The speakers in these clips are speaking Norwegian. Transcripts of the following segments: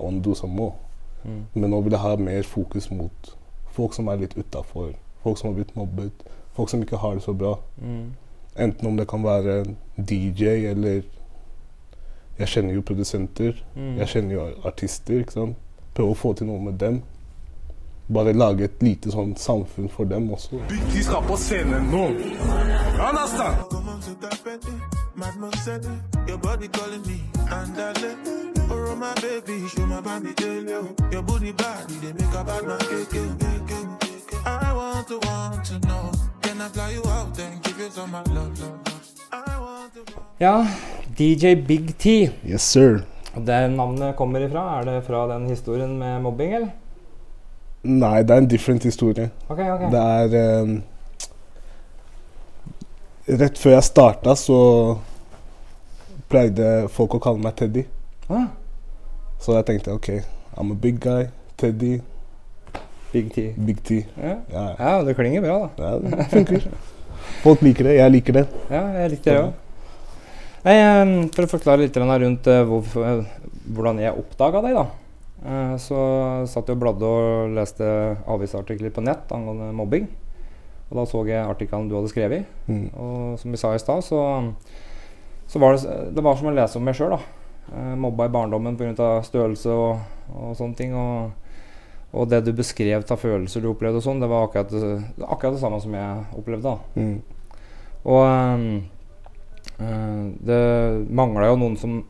I want to do some more. Mm. Men nå vil jeg ha mer fokus mot folk som er litt utafor. Folk som har blitt mobbet. Folk som ikke har det så bra. Mm. Enten om det kan være DJ eller Jeg kjenner jo produsenter. Mm. Jeg kjenner jo artister. ikke sant? Prøve å få til noe med dem. Bare lage et lite sånn samfunn for dem også. De skal på scenen nå. Understand? Mademoiselle. Your body calling me, andale. Oh, my baby, show my baby you. Your booty body, they make a bad man cake, cake, cake. I want to want to know. Can I fly you out and give you some of my love, love, love? I want to Ja, DJ Big T. Yes, sir. Der navnet kommer ifra, er det fra den historien med mobbing, eller? Nei, det er en different historie. Ok, ok. Det er um, Rett før jeg starta, så pleide folk å kalle meg Teddy. Ah, Så jeg tenkte OK, I'm a big guy. Teddy, Big T. Big T. Ja. Ja, ja, det klinger bra, da. ja det funker. Folk liker det. Jeg liker det. Ja, jeg liker det òg. Nei, eh, For å forklare litt rundt eh, hvorfor, eh, hvordan jeg oppdaga deg, da. Eh, Så satt jeg og bladde og leste avisartikler på nett angående mobbing. Og da så jeg artikkelen du hadde skrevet. Mm. Og som vi sa i stad, så, så var det, det var som å lese om meg sjøl. Eh, mobba i barndommen pga. størrelse og, og sånne ting. Og, og det du beskrev av følelser du opplevde, og sånn, det var akkurat akkurat det samme som jeg opplevde. da Mm. og ehm, eh, det mangla jo noen som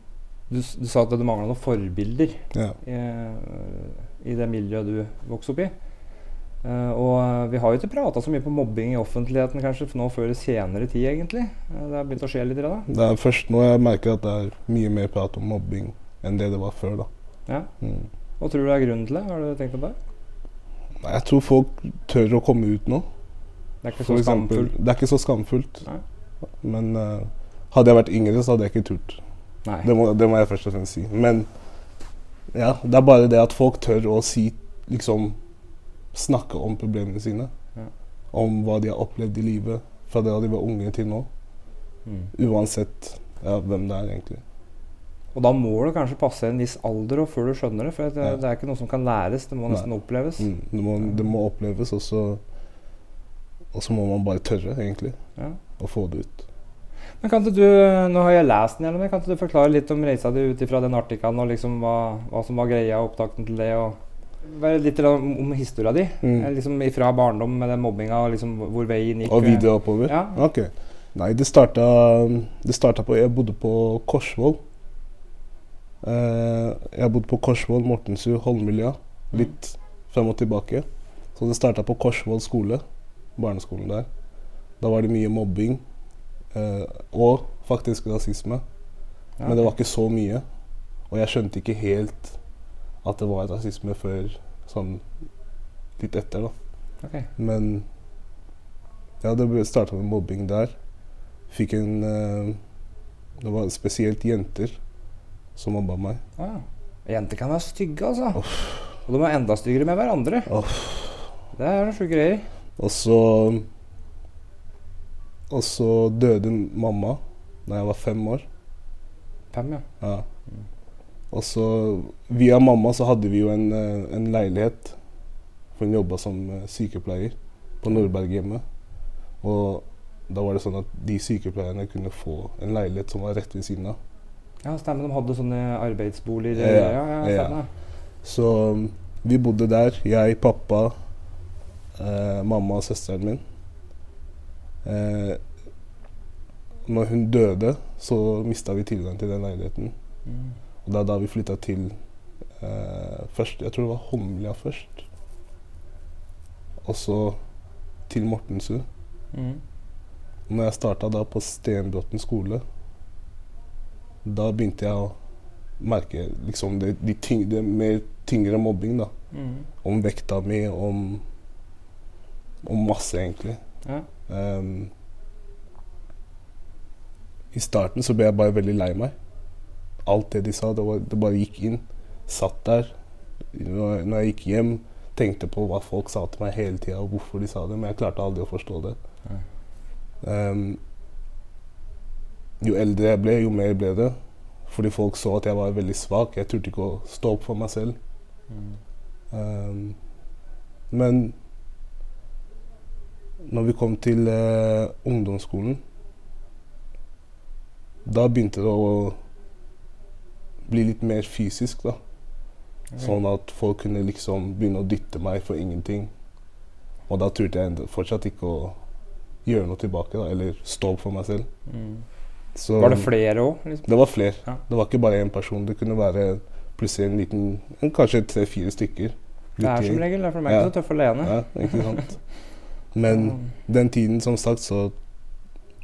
du, du sa at det mangla noen forbilder Ja. i, i det miljøet du vokste opp i. Eh, og eh, vi har jo ikke prata så mye på mobbing i offentligheten kanskje nå før i senere tid, egentlig. Eh, det har begynt å skje litt. i Det er først nå jeg merker at det er mye mer prat om mobbing enn det det var før. da. Ja. Mm. Hva tror du er grunnen til det? Har du tenkt på det? Nei, Jeg tror folk tør å komme ut nå. Det er ikke så eksempel, skamfullt. det er ikke så skamfullt. Nei. Men uh, hadde jeg vært yngre, så hadde jeg ikke turt. Det må, det må jeg først og fremst si. Men ja, det er bare det at folk tør å si Liksom snakke om problemene sine. Ja. Om hva de har opplevd i livet fra da de var unge til nå. Mm. Uansett ja, hvem det er, egentlig. Og da må det kanskje passe en viss alder og før du skjønner det. For det, Ja. det er ikke noe som kan læres, det må Nei. nesten oppleves. Mm, det, må, det må oppleves, og så Og så må man bare tørre, egentlig, Ja. å få det ut. Men kan du, Nå har jeg lest den, gjennom, kan du forklare litt om reisa di ut ifra den artikkelen, og liksom hva, hva som var greia, opptakten til det? og litt om, om historia di. Mm. Eh, Liksom Fra barndom med den mobbinga, og liksom hvor veien gikk. Og videre oppover? Ja. Ok. Nei, det starta, det starta på Jeg bodde på Korsvoll. Uh, jeg bodde på Korsvoll, Mortensrud, Holmlia. Litt frem og tilbake. Så det starta på Korsvoll skole. Barneskolen der. Da var det mye mobbing. Uh, og faktisk rasisme. Ja, Men det var ikke så mye. Og jeg skjønte ikke helt at det var rasisme før sånn litt etter, da. Ok. Men ja, det starta med mobbing der. Fikk en uh, Det var spesielt jenter som mobba meg. Ah. Jenter kan være stygge, altså. Og de er enda styggere med hverandre. Det er noe sjuke greier. Og så Og så døde mamma da jeg var fem år. Fem, ja. Ja. Og så via mamma så hadde vi jo en, eh, en leilighet. For hun jobba som eh, sykepleier på Nordberghjemmet. Og da var det sånn at de sykepleierne kunne få en leilighet som var rett ved siden av. Ja, stemmer. De hadde sånne arbeidsboliger. Ja, Ja, ja, ja. Så um, vi bodde der. Jeg, pappa, eh, mamma og søsteren min. Eh, når hun døde, så mista vi tilgang til den leiligheten. Mm. Og det er da vi flytta til eh, først Jeg tror det var Holmlia først. Og så til Mortensrud. Mm. Når jeg starta da på Stenbråten skole, da begynte jeg å merke liksom det, de ting, det mer tyngre mobbing. da. Mm. Om vekta mi, om, om masse, egentlig. Ja. Um, I starten så ble jeg bare veldig lei meg. Alt det de sa, det, var, det bare gikk inn. Satt der. Når, jeg gikk hjem, tenkte på hva folk sa til meg hele tida, og hvorfor de sa det, men jeg klarte aldri å forstå det. Um, jo eldre jeg ble, jo mer ble det. Fordi folk så at jeg var veldig svak. Jeg turte ikke å stå opp for meg selv. Mm. Um, men når vi kom til uh, ungdomsskolen, da begynte det å bli litt mer fysisk, da. Sånn at folk kunne liksom begynne å dytte meg for ingenting. Og da turte jeg fortsatt ikke å gjøre noe tilbake, da, eller stå opp for meg selv. Mm. Så Var det flere òg? Liksom? det var flere. Ja. Det var ikke bare én person. Det kunne være plutselig en liten en, Kanskje tre-fire stykker. Det er som regel det, for de er ikke Ja. så tøffe alene. Ja, ikke sant. Men den tiden, som sagt, så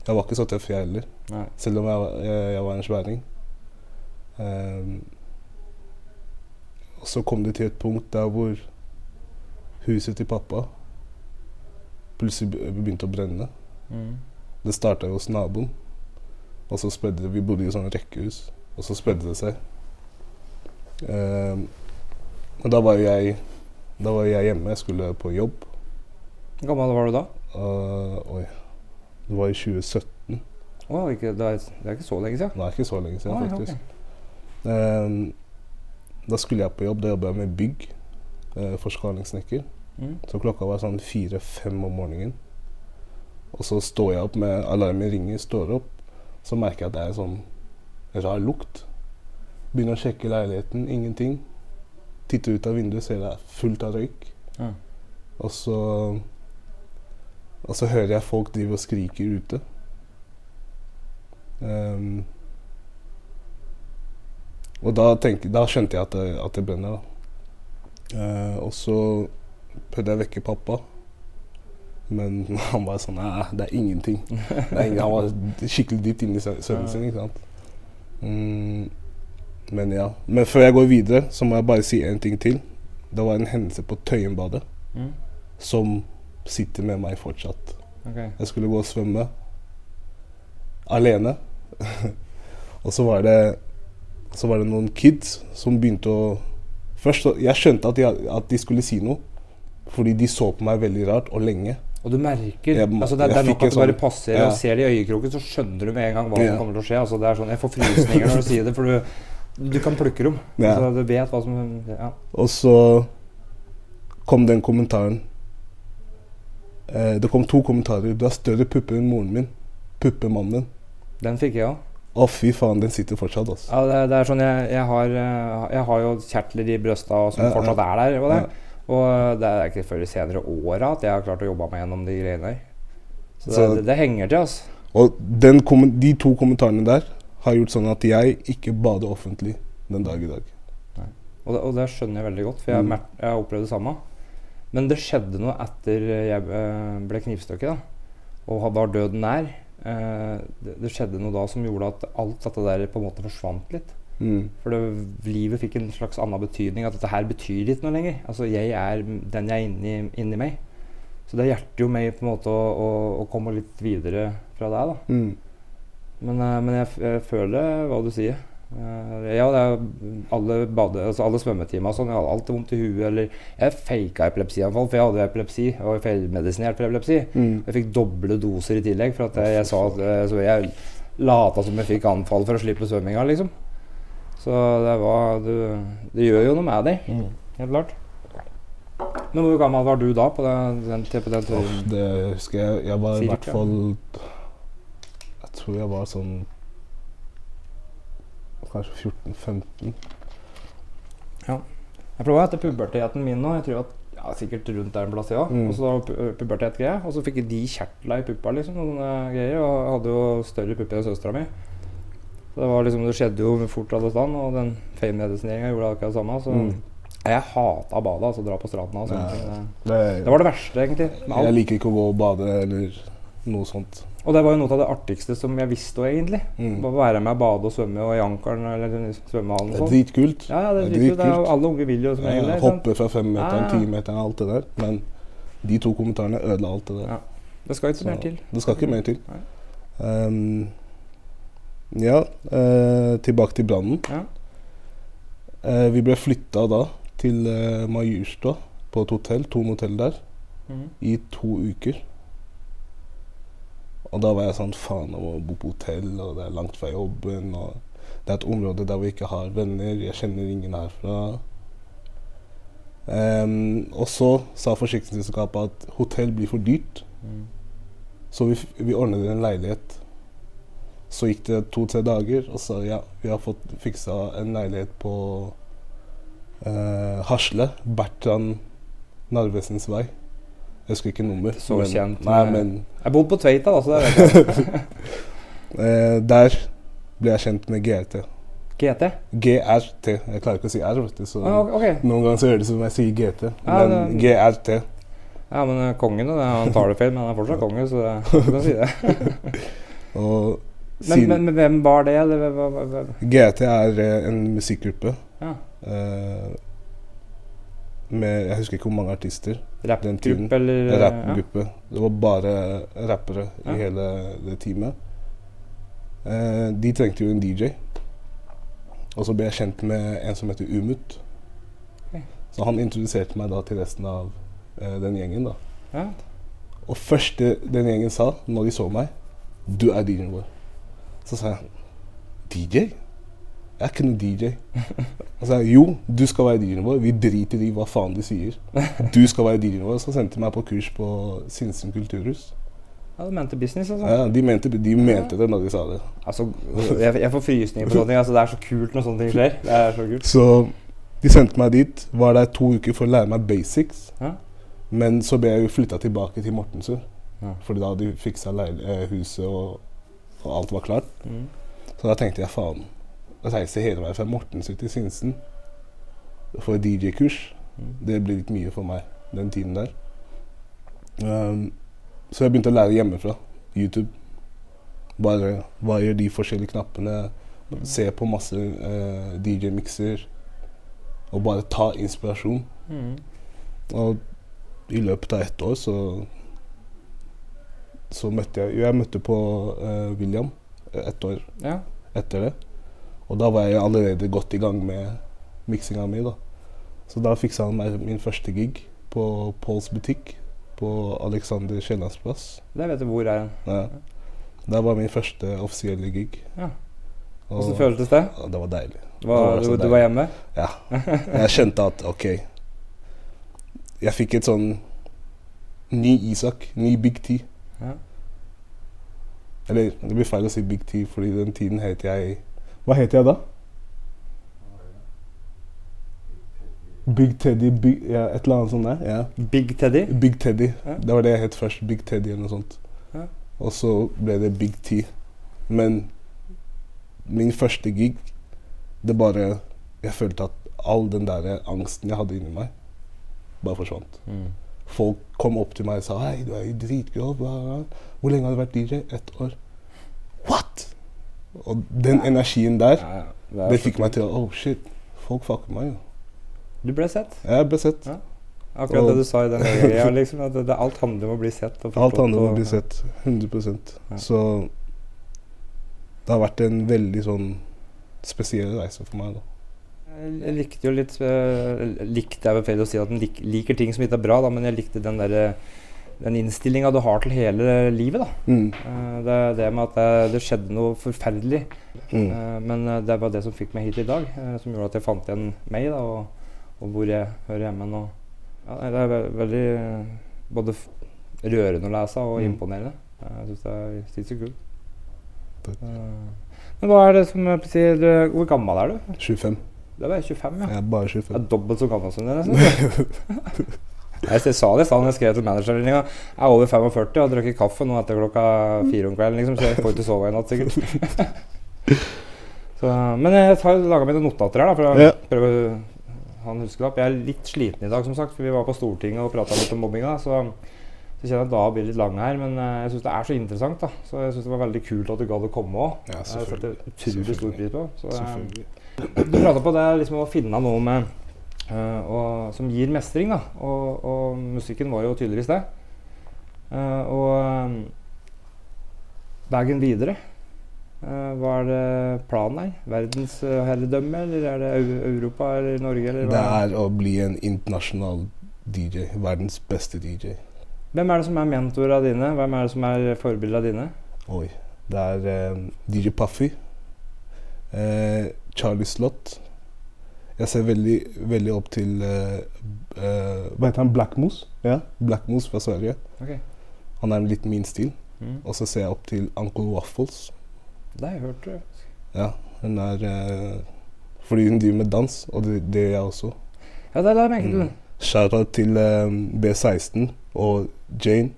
Jeg var ikke så tøff, jeg heller. Nei. Selv om jeg, jeg, jeg var en sværing. Ehm, og så kom det til et punkt der hvor huset til pappa plutselig begynte å brenne. Mm. Det starta hos naboen, og så spredde det Vi bodde i sånne rekkehus, og så spredde det seg. Ehm, og da var jeg Da var jeg hjemme, jeg skulle på jobb. Hvor gammel var du da? Uh, oi. Det var i 2017. Oh, ikke, det, er, det er ikke så lenge siden. Det er ikke så lenge siden, faktisk. ok. Ehm, da skulle jeg på jobb. Da jobba jeg med bygg. Uh, forskalingssnekker. Mm. Så klokka var sånn fire-fem om morgenen. Og så står jeg opp med alarmen ringer, står opp. Så merker jeg at det er en sånn rar lukt. Begynner å sjekke leiligheten, ingenting. Titter ut av vinduet, ser det er fullt av røyk. Mm. Og så Og så hører jeg folk drive og skriker ute. Ehm, og da, tenk, da skjønte jeg at det, at det brenner. Eh, og så prøvde jeg å vekke pappa. Men han var sånn Nei, det er ingenting. Det er ingen, han var skikkelig dypt inne i sø- søvnen sin. ikke sant? Mm, men ja. Men før jeg går videre, så må jeg bare si en ting til. Det var en hendelse på Tøyenbadet Mm. som sitter med meg fortsatt. Okay. Jeg skulle gå og svømme alene. og så var det Så var det noen kids som begynte å Først Jeg skjønte at de, at de skulle si noe, fordi de så på meg veldig rart og lenge. Og du merker Jeg altså det, det er nok at du bare sånn- passerer ja. og ser det i øyekroken, så skjønner du med en gang hva Ja. som kommer til å skje. Altså det er sånn, Jeg får frysninger når du sier det, for du, du kan plukke dem. Ja. Altså, du vet hva som ja. Og så kom den kommentaren eh, Det kom to kommentarer. Du har større pupper enn moren min. Puppemannen. Den fikk jeg òg. Å, fy faen, den sitter fortsatt, altså. Ja, det, det er sånn jeg, jeg, har, eh, jeg har jo kjertler i brøsta som Ja, fortsatt er der. Og det, Ja. og det er ikke før de senere åra at jeg har klart å jobbe meg gjennom de greiene der. Så det, Så- det, det henger til, altså. Og den, de to kommentarene der har gjort sånn at jeg ikke bader offentlig den dag i dag. Og det, og det skjønner jeg veldig godt, for jeg, Mm. jeg har opplevd det samme. Men det skjedde noe etter jeg eh, ble knivstukket. Og var døden nær. Eh, det, det skjedde noe da som gjorde at alt dette der på en måte forsvant litt. Mm. For det, livet fikk en slags annen betydning. At dette her betyr ikke noe lenger. Altså Jeg er den jeg er inni, inni meg. Så det hjerter jo meg på en måte å, å, å komme litt videre fra deg, da. Mm. Men, eh, men jeg, jeg føler hva du sier. Eh, ja, det er alle, bade, altså alle svømmetimer og sånn. Jeg hadde alltid vondt i huet. Eller jeg faka epilepsianfall, for jeg hadde epilepsi. Og feilmedisinert for epilepsi. Mm. Jeg fikk doble doser i tillegg. For at jeg, jeg sa at eh, Så jeg lata som jeg fikk anfall for å slippe svømminga, liksom. Så det var du, Det gjør jo noe med deg, Mm. helt klart. Men hvor gammel var du da? på den, den, på den turen? det husker jeg. Jeg var i hvert fall Jeg tror jeg var sånn Kanskje 14-15. Jeg prøvde etter puberteten min nå. Jeg tror at ja, Sikkert rundt der en plass, ja. Mm. Og så pubertet-greie. Og så fikk de kjertler i puppa, liksom. Eh, greier. Og jeg hadde jo større pupper enn søstera mi. Så det var liksom, det skjedde jo fort alle stand, og den feilmedisineringa gjorde akkurat det samme. Så Mm. jeg hata badet, altså dra på stranda og sånne Ja. ting. Det, Det, det var det verste, egentlig. Jeg liker ikke å gå og bade eller noe sånt. Og det var jo noe av det artigste som jeg visste òg, egentlig. Mm. Bare være med og bade og svømme og i ankeren eller svømmehallen Det er sånn. dritkult. Ja, ja, det er dritkult. Det er Alle unge vil jo som regel det. hoppe fra femmeteren, Ja, ja. timeteren, alt det der. Men de to kommentarene ødela alt det der. Ja. Det skal ikke Så mer til. Det skal ikke mer til. Um, ja, uh, tilbake til brannen. Ja. Uh, vi ble flytta da til uh, Majurstua, på et hotell, to hotell der, mm. i to uker. Og da var jeg sånn Faen, jeg må bo på hotell, og det er langt fra jobben. Og Det er et område der vi ikke har venner. Jeg kjenner ingen herfra. Um, og så sa forsikringsselskapet at hotell blir for dyrt. Mm. Så vi, vi ordnet en leilighet. Så gikk det to-tre dager, og så ja, vi har fått fiksa en leilighet på uh, Hasle. Bertrand Narvesens vei. Jeg husker ikke nummer. Så kjent Nei, men Jeg bodde på Tveita, da, så eh, der ble jeg kjent med GRT. GT? GRT. Jeg klarer ikke å si R, vet du. Så Ah, ok, ok. noen ganger så høres det ut som jeg sier GT. Ja, Men det- GRT. Ja, men eh, kongen, han tar det feil, men han er fortsatt konge, så du kan si det. Og Men, men, men hvem var det? Eller? GRT er eh, en musikkgruppe Ja. eh, med Jeg husker ikke hvor mange artister. Rappgruppe, eller Rappgruppe. Ja. Det var bare rappere Ja. i hele det teamet. Eh, de trengte jo en DJ. Og så ble jeg kjent med en som heter Umut. Okay. Så han introduserte meg da til resten av eh, den gjengen. da. Ja. Og første den gjengen sa når de så meg, du er DJ-en vår. Så sa jeg DJ? Jeg er ikke noen DJ. Sa jo, du skal være DJ-en vår. Vi driter i hva faen de sier. Du skal være DJ-en vår. Så sendte de meg på kurs på Sinsen kulturhus. Ja, De mente business, altså. Ja, de mente, de mente det når de sa det. altså jeg, jeg får frysninger på sånne ting. Altså, det er så kult når sånne ting skjer. Det er så kult. Så de sendte meg dit. Var der to uker for å lære meg basics. Ja. Men så ble jeg jo flytta tilbake til Mortensrud. Ja. Fordi da hadde de fiksa eh, huset, og, og alt var klart. Mm. Så da tenkte jeg faen Å reiser hele veien fra Mortensrud til Sinsen for et DJ-kurs, Mm. det ble litt mye for meg den tiden der. Um, så jeg begynte å lære hjemmefra. YouTube. Bare hva gjør de forskjellige knappene? Se på masse uh, DJ-mikser. Og bare ta inspirasjon. Mm. Og i løpet av ett år så Så møtte jeg jeg møtte på uh, William et ett år Ja. etter det. Og da var jeg allerede godt i gang med miksinga mi. da. Så da fiksa han meg min første gig på Pauls butikk på Alexander Kiellands plass. Der vet du hvor er. han. Ja. Det var min første offisielle gig. Ja. Og Hvordan føltes det? det var deilig. Var, Det var du, du, du var hjemme? Ja. Jeg kjente at OK Jeg fikk et sånn ny Isak. Ny Big T. Ja. Eller det blir feil å si Big T, fordi den tiden het jeg Hva het jeg da? Big Teddy Big, ja, Et eller annet sånt der. Ja. Big Teddy? Big Teddy. Ja. Det var det jeg het først. Big Teddy eller noe sånt. Og så ble det Big T. Men min første gig, det bare Jeg følte at all den der angsten jeg hadde inni meg, bare forsvant. Mm. Folk kom opp til meg og sa Hei, du er jo dritgrov. Hvor lenge har du vært DJ? Ett år. What?! Og den energien der, Ja, ja. Det, er fikk meg til å Oh, shit. Folk fucker meg, jo. Du ble sett. Jeg ble sett. Ja. Akkurat Og- det du sa i den greia, liksom. At det, det, alt handler om å bli sett. Alt handler om å bli sett. 100 Ja. Så det har vært en veldig sånn spesiell reise for meg. da. Jeg likte jo litt uh, Likte er vel feil å si at en lik, liker ting som ikke er bra, da, men jeg likte den der den innstillinga du har til hele livet. da. Mm. Eh, Det, det med at det, det skjedde noe forferdelig. Mm. Eh, Men eh, det var det som fikk meg hit i dag, som gjorde at jeg fant igjen meg, da, og, og hvor jeg hører hjemme nå. Ja, det er ve veldig både rørende å lese og Mm. imponerende. Jeg syns det er sinnssykt kult. Men hva er det som sier Hvor gammel er du? 25. Det bare 25, ja. Jeg er bare Jeg 25. er dobbelt så gammel som deg, nesten. Jeg jeg sa det i stad da jeg skrev til managerstillinga. Jeg er over 45 og har drukket kaffe nå etter klokka fire om kvelden, liksom, så jeg får ikke sove i natt, sikkert. så, men jeg har laga mine notater her, da, for å Ja. prøve å ha en huskelapp. Jeg er litt sliten i dag, som sagt, for vi var på Stortinget og prata litt om mobbinga. Så, så kjenner jeg at da blir litt lang her, men eh, jeg syns det er så interessant. da Så jeg syns det var veldig kult at du gadd å komme òg. Ja, Jeg setter utrolig stor pris på. Så, eh, Selvfølgelig. du prata på det liksom å finne noe med eh, og, som gir mestring, da. Og, og musikken var jo tydeligvis det. Eh, og veien videre eh, Hva er det planen her? Verdensherredømme, eller er det Europa eller Norge? Eller Det er å bli en internasjonal DJ. Verdens beste DJ. Hvem er det som er mentorene dine? Hvem er det som er forbildene dine? Oi. Det er eh, DJ Puffy. Eh, Charlie Slott. Jeg ser veldig, veldig opp til uh, Hva heter han? Blackmos? Ja, Blackmos fra Sverige. Ok. Han er litt min stil. Mm. Og så ser jeg opp til Uncle Waffles. Det har jeg hørt. Ja, hun er uh, Fordi hun driver med dans, og det, det gjør jeg også. Ja, det la jeg merke til. Mm. Shout-out til eh, B16 og Jane.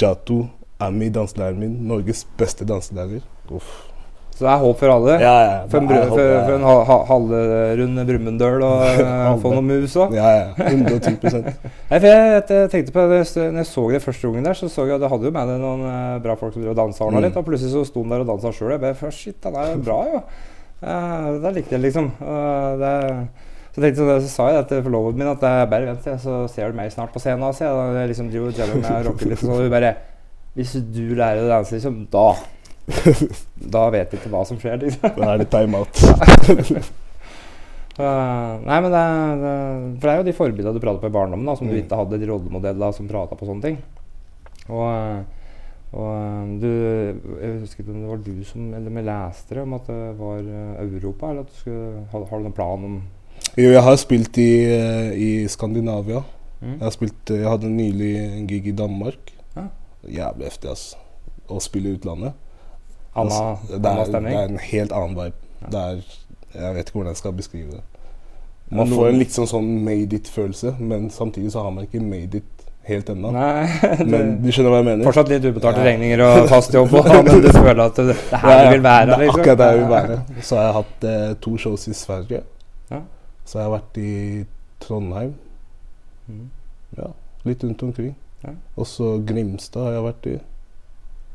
Jato, Ami, danselæreren min. Norges beste danselærer. Uff. Så det er håp for alle. Ja, ja. For en, brød, er håp, for, for en ha- ha- halvrund Brumunddøl og eh, få noen mus òg. Ja, ja. 110 Nei, for jeg, jeg tenkte på det, Når jeg så det første gangen der, så så jeg at det hadde jo med deg noen eh, bra folk som dansa Mm. litt. Og plutselig så sto han der og dansa sjøl. Jeg bare "Fy, Shit, han er jo bra, jo. Uh, det likte jeg, liksom. Uh, det, så, tenkte jeg, så sa jeg det til forloveden min at eh, bare vent, jeg, så ser du meg snart på scenen. Altså, jeg, jeg liksom driver og med og rocker litt. Så bare Hvis du lærer å danse, liksom, da Da vet vi ikke hva som skjer, liksom. Da er det timeout. uh, nei, men det, er- det, For det er jo de forbildene du prater på i barndommen, da, som du Mm. ikke hadde, de rollemodellene som prata på sånne ting. Og, eh, og eh, du Jeg husker ikke om det var du som Eller vi leste om at det var eh, Europa, eller at du skulle Har, har du noen plan om Jo, jeg har spilt i, eh, i Skandinavia. Mm. Jeg har spilt eh, Jeg hadde nylig en gig i Danmark. Ja. Jævlig heftig, altså. Å spille i utlandet. Anna, Altså, det, er, det er en helt annen vibe. Ja. Det er Jeg vet ikke hvordan jeg skal beskrive det. Man noen- får en litt sånn, sånn made it-følelse, men samtidig så har man ikke made it helt ennå. Men du skjønner hva jeg mener? fortsatt litt ubetalte Ja. regninger og fast jobb, og, men du føler at det, det her Ja, vil være, Det er liksom? akkurat der jeg vil være. Så har jeg hatt eh, to shows i Sverige. Ja. Så har jeg vært i Trondheim. Mm. Ja, litt rundt omkring. Ja. Og så Grimstad har jeg vært i.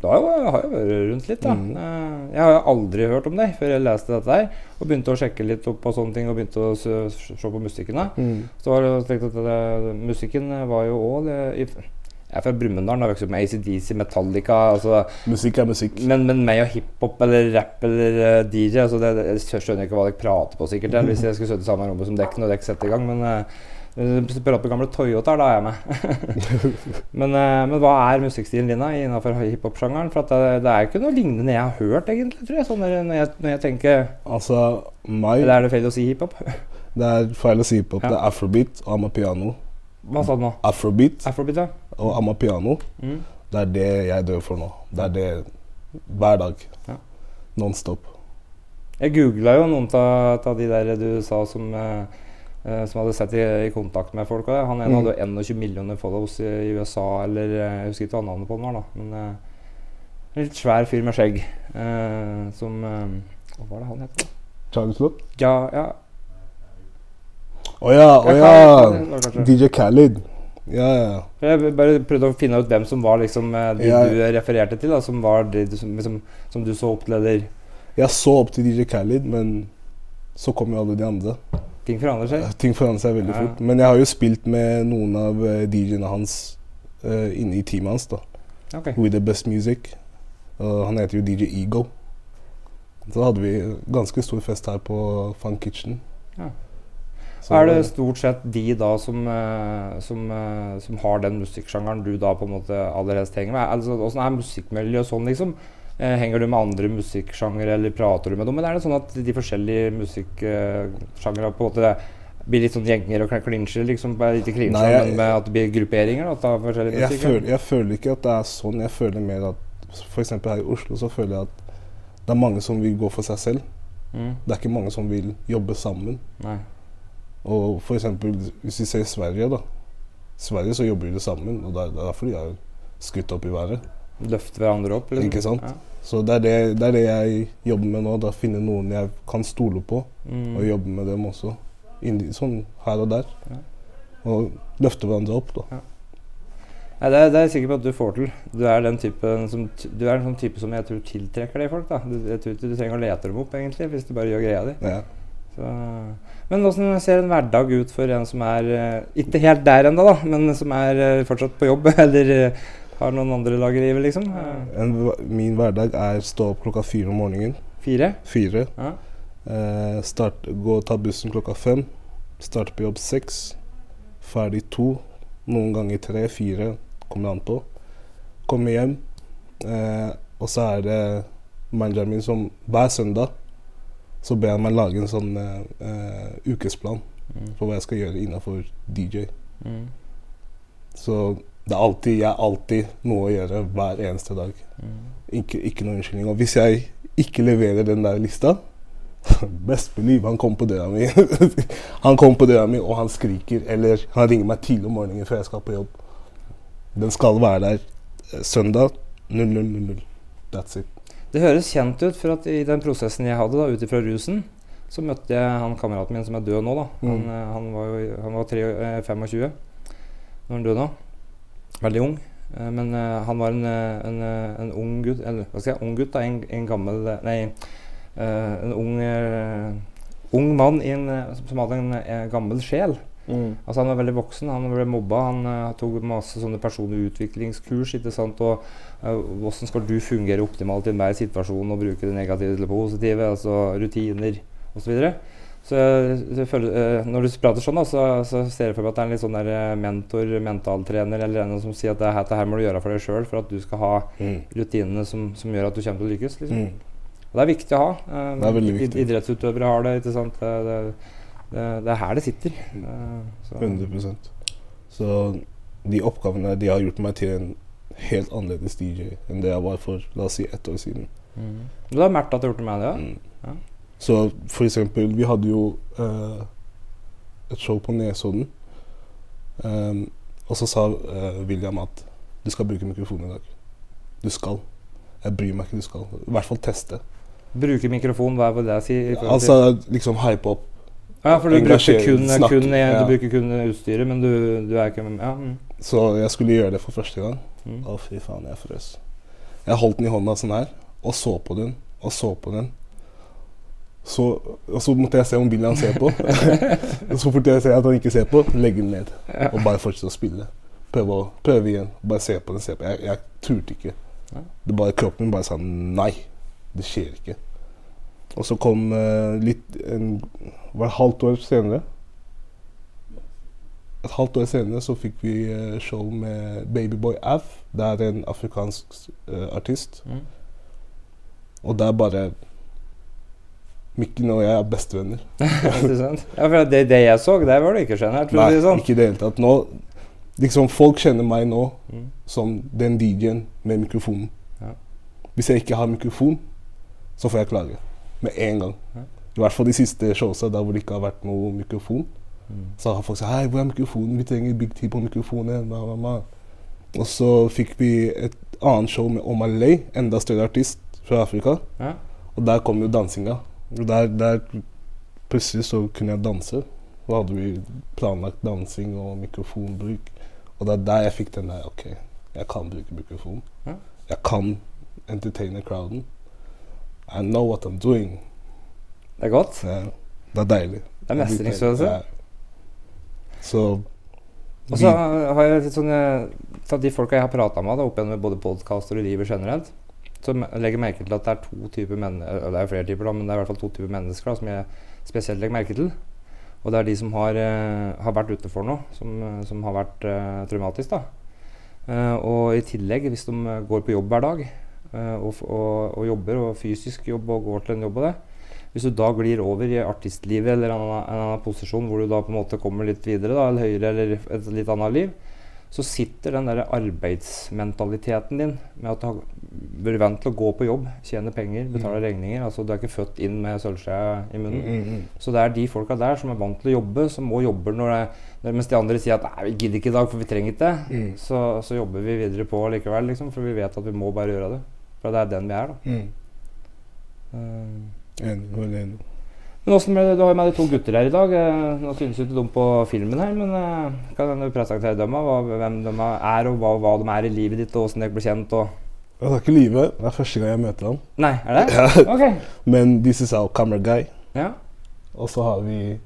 Da har jeg, vært rundt litt, da. Mm. Eh, Jeg har aldri hørt om deg før jeg leste dette her. Og begynte å sjekke litt opp på sånne ting og begynte å se, se på musikken. da. Så var det, slik at det, musikken var jo òg Jeg er fra Brumunddal, har vokst opp med ACDC, Metallica altså, Musikk er musikk. Men, men meg og hiphop eller rap eller uh, DJ altså det, det, Jeg skjønner ikke hva dere prater på, sikkert, eller hvis jeg skulle sittet i samme rommet som dekk når dere setter i gang. Men uh, prater på gamle Toyotaer, da er jeg med. men, eh, men hva er musikkstilen din da innenfor hiphop-sjangeren? For at det, det er ikke noe lignende jeg har hørt, egentlig. tror jeg, sånn når, jeg, når jeg tenker Altså, meg Eller er det feil å si hiphop? Det er feil å si hiphop. Ja. Det er afrobeat og amapiano. Hva sa du nå? Afrobeat Afrobeat, ja. og amapiano. Mm. Det er det jeg dør for nå. Det er det hver dag. Ja. Non-stop. Jeg googla jo noen av de der du sa som, eh, som hadde sett i, i kontakt med folk. Han ene Mm. hadde jo 21 millioner follows i, i USA, eller eh, jeg husker ikke hva navnet på den var, da. Men eh, en litt svær fyr med skjegg eh, som eh, Hva var det han het? da? Lott? Ja, ja Å ja, å oh ja! DJ Khalid. Ja, ja. Jeg bare prøvde å finne ut hvem som var liksom eh, de Ja. du refererte til. Da, som var de som, liksom, som du så opp til, eller Jeg så opp til DJ Khalid, men så kom jo alle de andre. Ting forandrer seg. Ting forandrer seg veldig Ja. fort. Men jeg har jo spilt med noen av eh, DJ-ene hans uh, inne i teamet hans. da Okay. With the best music. Og han heter jo DJ Ego. Så hadde vi ganske stor fest her på Fun Kitchen. Ja. Så- er det stort sett de da som, eh, som, som har den musikksjangeren du da på en måte allerede henger med? Altså, Åssen er musikkmiljøet sånn, liksom? Eh, henger du med andre musikksjangere, eller prater du med dem? Eller er det sånn at de forskjellige musikksjangere på en måte blir litt sånn gjenger og klinsjer? Liksom, bare ikke klinsjer, Nei, jeg- men med at det blir grupperinger? Da, jeg, føler, jeg føler ikke at det er sånn. Jeg føler mer at F.eks. her i Oslo så føler jeg at det er mange som vil gå for seg selv. Mm, Det er ikke mange som vil jobbe sammen. nei. Og eksempel, hvis vi ser Sverige, da. Sverige så jobber de sammen, og det er det er derfor de har skutt opp i været. Løfte hverandre opp? Liksom. Ikke sant? Ja. Så det er det, det er det jeg jobber med nå. Da Finne noen jeg kan stole på, Mm. og jobbe med dem også. Indi sånn her og der. Ja. Og løfte hverandre opp, da. Nei, det, er- det er jeg sikker på at du får til. Du er den typen som, du er en sånn type som jeg tror tiltrekker deg folk. da. Du, jeg tror ikke du trenger å lete dem opp, egentlig, hvis du bare gjør greia di. Ja. Så, men åssen ser en hverdag ut for en som er eh, ikke helt der ennå, da, men som er eh, fortsatt på jobb, eller har noen andre lag i livet, liksom? Eh, En, min hverdag er stå opp klokka fire om morgenen. fire? Fire. Ja. Eh, start, gå og ta bussen klokka fem. Starte på jobb seks. Ferdig to. Noen ganger tre, fire. Kommer an på. Komme hjem. Eh, og så er det manageren min som hver søndag så ber han meg lage en sånn eh, eh, ukesplan Mm. for hva jeg skal gjøre innenfor DJ. Mm. Så det er alltid, jeg har alltid noe å gjøre hver eneste dag. Mm. Ikke, ikke noe unnskyldning. Og hvis jeg ikke leverer den der lista Best believe han kommer på døra mi. han kommer på døra mi, og han skriker. Eller han ringer meg tidlig om morgenen før jeg skal på jobb. Den skal være der eh, søndag 00.00. That's it. Det høres kjent ut, for at i den prosessen jeg hadde da, ut ifra rusen, så møtte jeg han kameraten min som er død nå. da. Han, Mm. eh, han var jo han var tre, eh, 25 når han døde nå. Veldig ung. Eh, Men eh, han var en, eh, en, en ung gutt Eller hva skal jeg ung gutt, da. En, en gammel Nei, en ung Ung mann i en, eh, som hadde en gammel sjel. Altså Han var veldig voksen, han ble mobba. Han uh, tok masse sånne personlige utviklingskurs. ikke sant, og eh, Hvordan skal du fungere optimalt i enhver situasjon og bruke det negative til det positive? altså Rutiner osv. Så, videre. Så jeg, føler, eh, Når du prater sånn, da, så, så ser jeg for meg at det er en litt sånn der eh, mentor, mentaltrener eller en som sier at det her, det her må du gjøre for deg sjøl for at du skal ha Mm. rutinene som, som gjør at du kommer til å lykkes. liksom. Mm. Og det er viktig å ha. Eh, viktig. Idrettsutøvere har det. ikke sant? Det, det, det, det er her det sitter. Eh, så- 100% Så de oppgavene de har gjort meg til en helt annerledes DJ enn det jeg var for la oss si ett år siden. Mm. Du har at du har gjort det med det? Ja? Mm. Ja. Så for eksempel, vi hadde jo uh, et show på Nesodden. Um, og så sa uh, William at du skal bruke mikrofon i dag. Du skal. Jeg bryr meg ikke, du skal. I hvert fall teste. Bruke mikrofon, hva vil det si? Altså liksom hype opp. ja, for du bruker, kun, kun, ja. du bruker kun utstyret, men du, du er ikke ja, mm, Så jeg skulle gjøre det for første gang. mm. Å, fy faen, jeg frøs. Jeg holdt den i hånda sånn her, og så på den, og så på den. Så, og så måtte jeg se om William ser på. så fort jeg ser at han ikke ser på, legge den ned. Og bare fortsette å spille. Prøve, å, prøve igjen. Bare se på den, se på. Jeg, jeg turte ikke. Det bare Kroppen min bare sa nei. Det skjer ikke. Og så kom uh, litt en, Var det halvt år senere? Et halvt år senere så fikk vi uh, show med Babyboy Av. Det er en afrikansk uh, artist. Mm. Og der bare Mikken og jeg er bestevenner. Ja, for det, det jeg så, det var det ikke skjønt for Nei, sånn. ikke i det hele tatt. Nå, liksom, folk kjenner meg nå Mm. som den DJ-en med mikrofonen. Ja. Hvis jeg ikke har mikrofon, så får jeg klage. Med en gang. Ja. I hvert fall de siste showsa der hvor det ikke har vært noe mikrofon. Mm. Så har folk sagt Hei, hvor er mikrofonen? Vi trenger Big T på mikrofonen. Bla, bla, bla. Og så fikk vi et annet show med Omalay, enda større artist fra Afrika. Ja. Og der kom jo dansinga. Der, der plutselig så kunne jeg danse. Da hadde vi planlagt dansing og mikrofonbruk. Og det er der jeg fikk den der OK, jeg kan bruke mikrofon. Ja. Jeg kan entertaine crowden. I know what I'm doing. Det er godt. Er, det er deilig. Det er mestringsfølelse. Ja. Så Og så har jeg litt sånn eh, Av de folka jeg har prata med, da, opp gjennom både podkaster og livet generelt, så legger jeg merke til at det er to typer mennesker Det er flere typer, da, men det er i hvert fall to typer mennesker da, som jeg spesielt legger merke til. Og det er de som har, eh, har vært ute for noe som, som har vært eh, traumatisk. da. Eh, og i tillegg, hvis de går på jobb hver dag eh, og, og, og jobber, og fysisk jobb og går til en jobb og det Hvis du da glir over i artistlivet eller en annen, en annen posisjon hvor du da på en måte kommer litt videre, da, eller høyere eller et litt annet liv, så sitter den der arbeidsmentaliteten din med at du har vært vant til å gå på jobb, tjene penger, betale regninger. altså Du er ikke født inn med sølvskjea i munnen. mm, mm. Så det er de folka der som er vant til å jobbe, som må jobbe når det, når, Mens de andre sier at nei, vi gidder ikke i dag, for vi trenger ikke det. Mm. Så, så jobber vi videre på likevel, liksom, for vi vet at vi må bare gjøre det. For det er den vi er, da. Mm. Uh. Men åssen ble det? Du har jo med deg to gutter her i dag. Eh, Nå synes jo ikke de på filmen her, men eh, kan du presentere dem? Hvem de er, og hva, hva de er i livet ditt, og åssen dere ble kjent? og... Jeg ikke livet. Det er første gang jeg møter ham. Nei, er det? Ja. Ok. Men this is our camera guy. Ja. Og så har vi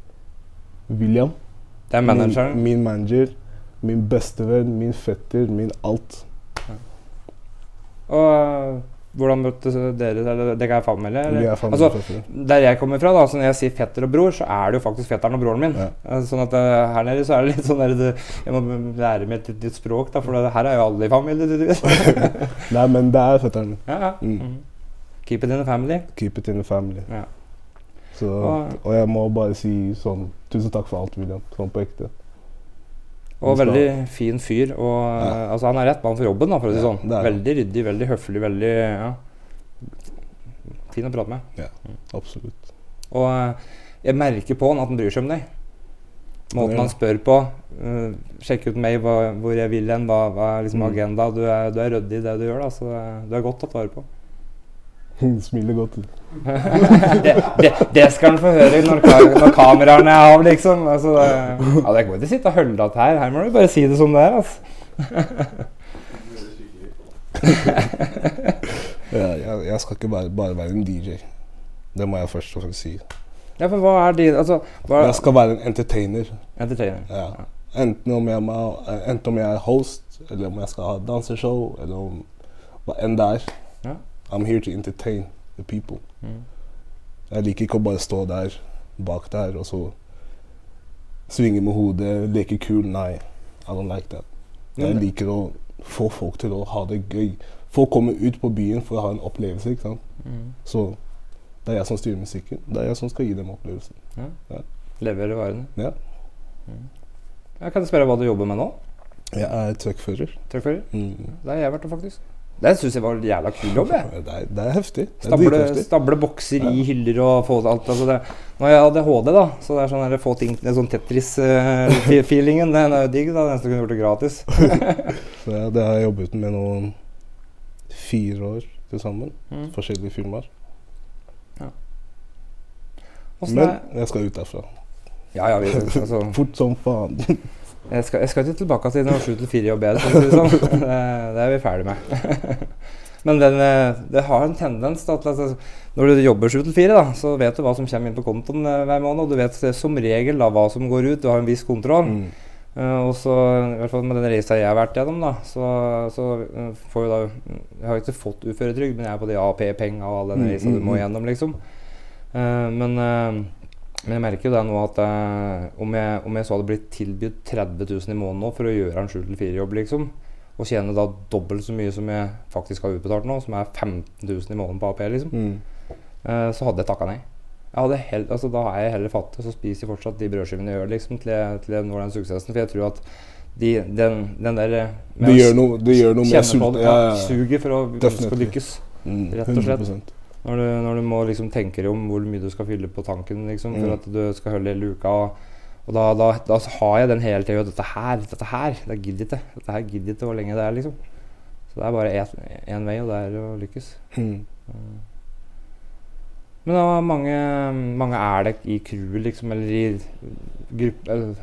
William. Det er manageren. Min, min manager. Min bestevenn, min fetter, min alt. Ja. Og hvordan møtte dere? Eller, dere er familie? Eller? Er familie. Altså. Der jeg kommer fra, da, så når jeg sier fetter og bror, så er det jo faktisk fetteren og broren min. Ja. Eh, Sånn at eh, Her nede så er det litt sånn der, det, Jeg må lære meg et nytt språk, da, for det, her er jo alle i familie. Nei, men det er fetteren. ja, ja. Mm. Mm. Keep it in the family. Keep it in the family. Ja. Så, og jeg må bare si sånn Tusen takk for alt, William. Sånn på ekte. Og skal- veldig fin fyr. Og Ja. eh, altså, han er rett mann for jobben, da, for å si sånn. det er. Veldig ryddig, veldig høflig, veldig ja. Fin å prate med. Ja, Absolutt. Og eh, jeg merker på han at han bryr seg om deg. Måten han spør på. Uh, sjekk ut meg, hva, hvor jeg vil hen, hva, hva er liksom Mm. agenda. Du er, du er ryddig i det du gjør, da, så du er godt tatt vare på. Smiler godt. det, det, det skal han få høre når, ka- når kameraene er av, liksom. Altså, det, ja, det går ikke å sitte og holde att her. Her må du bare si det som det er. Altså. Ja, jeg, jeg skal ikke bare, bare være en DJ. Det må jeg først og fremst si. Ja, for hva er din Altså, hva Jeg skal være en entertainer. Entertainer. Ja. Enten, om jeg, må- enten om jeg er host, eller om jeg skal ha danseshow, eller om hva enn det er. Ja. I'm here to entertain the people. Mm. Jeg liker ikke å bare stå der bak der og så svinge med hodet, leke kul. Nei, I don't like that. Jeg liker å få folk til å ha det gøy. Folk kommer ut på byen for å ha en opplevelse. ikke sant? Mm. Så det er jeg som styrer musikken. Det er jeg som skal gi dem opplevelsen. Levere varene. Ja. Jeg kan spørre hva du jobber med nå? Jeg er truckfører. Truckfører? Mm. Det har jeg vært, faktisk. Det syns jeg var en jævla kul jobb. jeg. Det, er, det er heftig. Det er Stable, stable bokser i hyller og få alt. Altså det, når jeg hadde HD, da, så det er sånn få ting det er sånn Tetris-feelingen. den er jo digg. da, Nesten kunne gjort det gratis. Så ja, det har jeg jobbet med nå fire år til sammen. Mm. Forskjellige firmaer. Ja. Men jeg skal ut derfra. Ja, ja, vi, altså, Fort som faen. Jeg, skal, jeg skal ikke tilbake til når 7 til 4 jobb for det sånn. Det, er vi ferdig med. Men den, eh, det har en tendens da, til at altså, når du jobber 7 til 4, da, så vet du hva som kommer inn på kontoen eh, hver måned. Og du vet eh, som regel da, hva som går ut. Du har en viss kontroll. Mm. Og så, i hvert fall med den reisa jeg har vært gjennom, da, så, så får jo da Jeg har ikke fått uføretrygd, men jeg er på de AP-penga og all den Mm, reisa du mm, må mm. gjennom, liksom. Men, eh, men jeg merker jo det nå at eh, om, jeg, om jeg så hadde blitt tilbudt 30 000 i måneden nå for å gjøre en 7-4-jobb, liksom, og tjene da dobbelt så mye som jeg faktisk har utbetalt nå, som er 15 000 i måneden på AP, liksom, Mm. eh, så hadde jeg takka nei. Jeg hell, altså, da er jeg heller fattig, så spiser jeg fortsatt de brødskivene jeg gjør, liksom, til jeg, til jeg når den suksessen. For jeg tror at de, den, den der eh, med Du gjør noe, du gjør noe med sult... Ja, ja, ja. suget for å å lykkes. Mm, rett og slett. 100%. Når du, når du må liksom tenke deg om hvor mye du skal fylle på tanken liksom, for Mm. at du skal holde luka. Og, da, da, da har jeg den hele tida. Dette her, dette her, det gidder ikke. Dette her gidder ikke hvor lenge det er, liksom. Så det er bare én vei, og det er å lykkes. Mm. Men da, mange, mange er det i crewet, liksom, eller i gruppe, eller,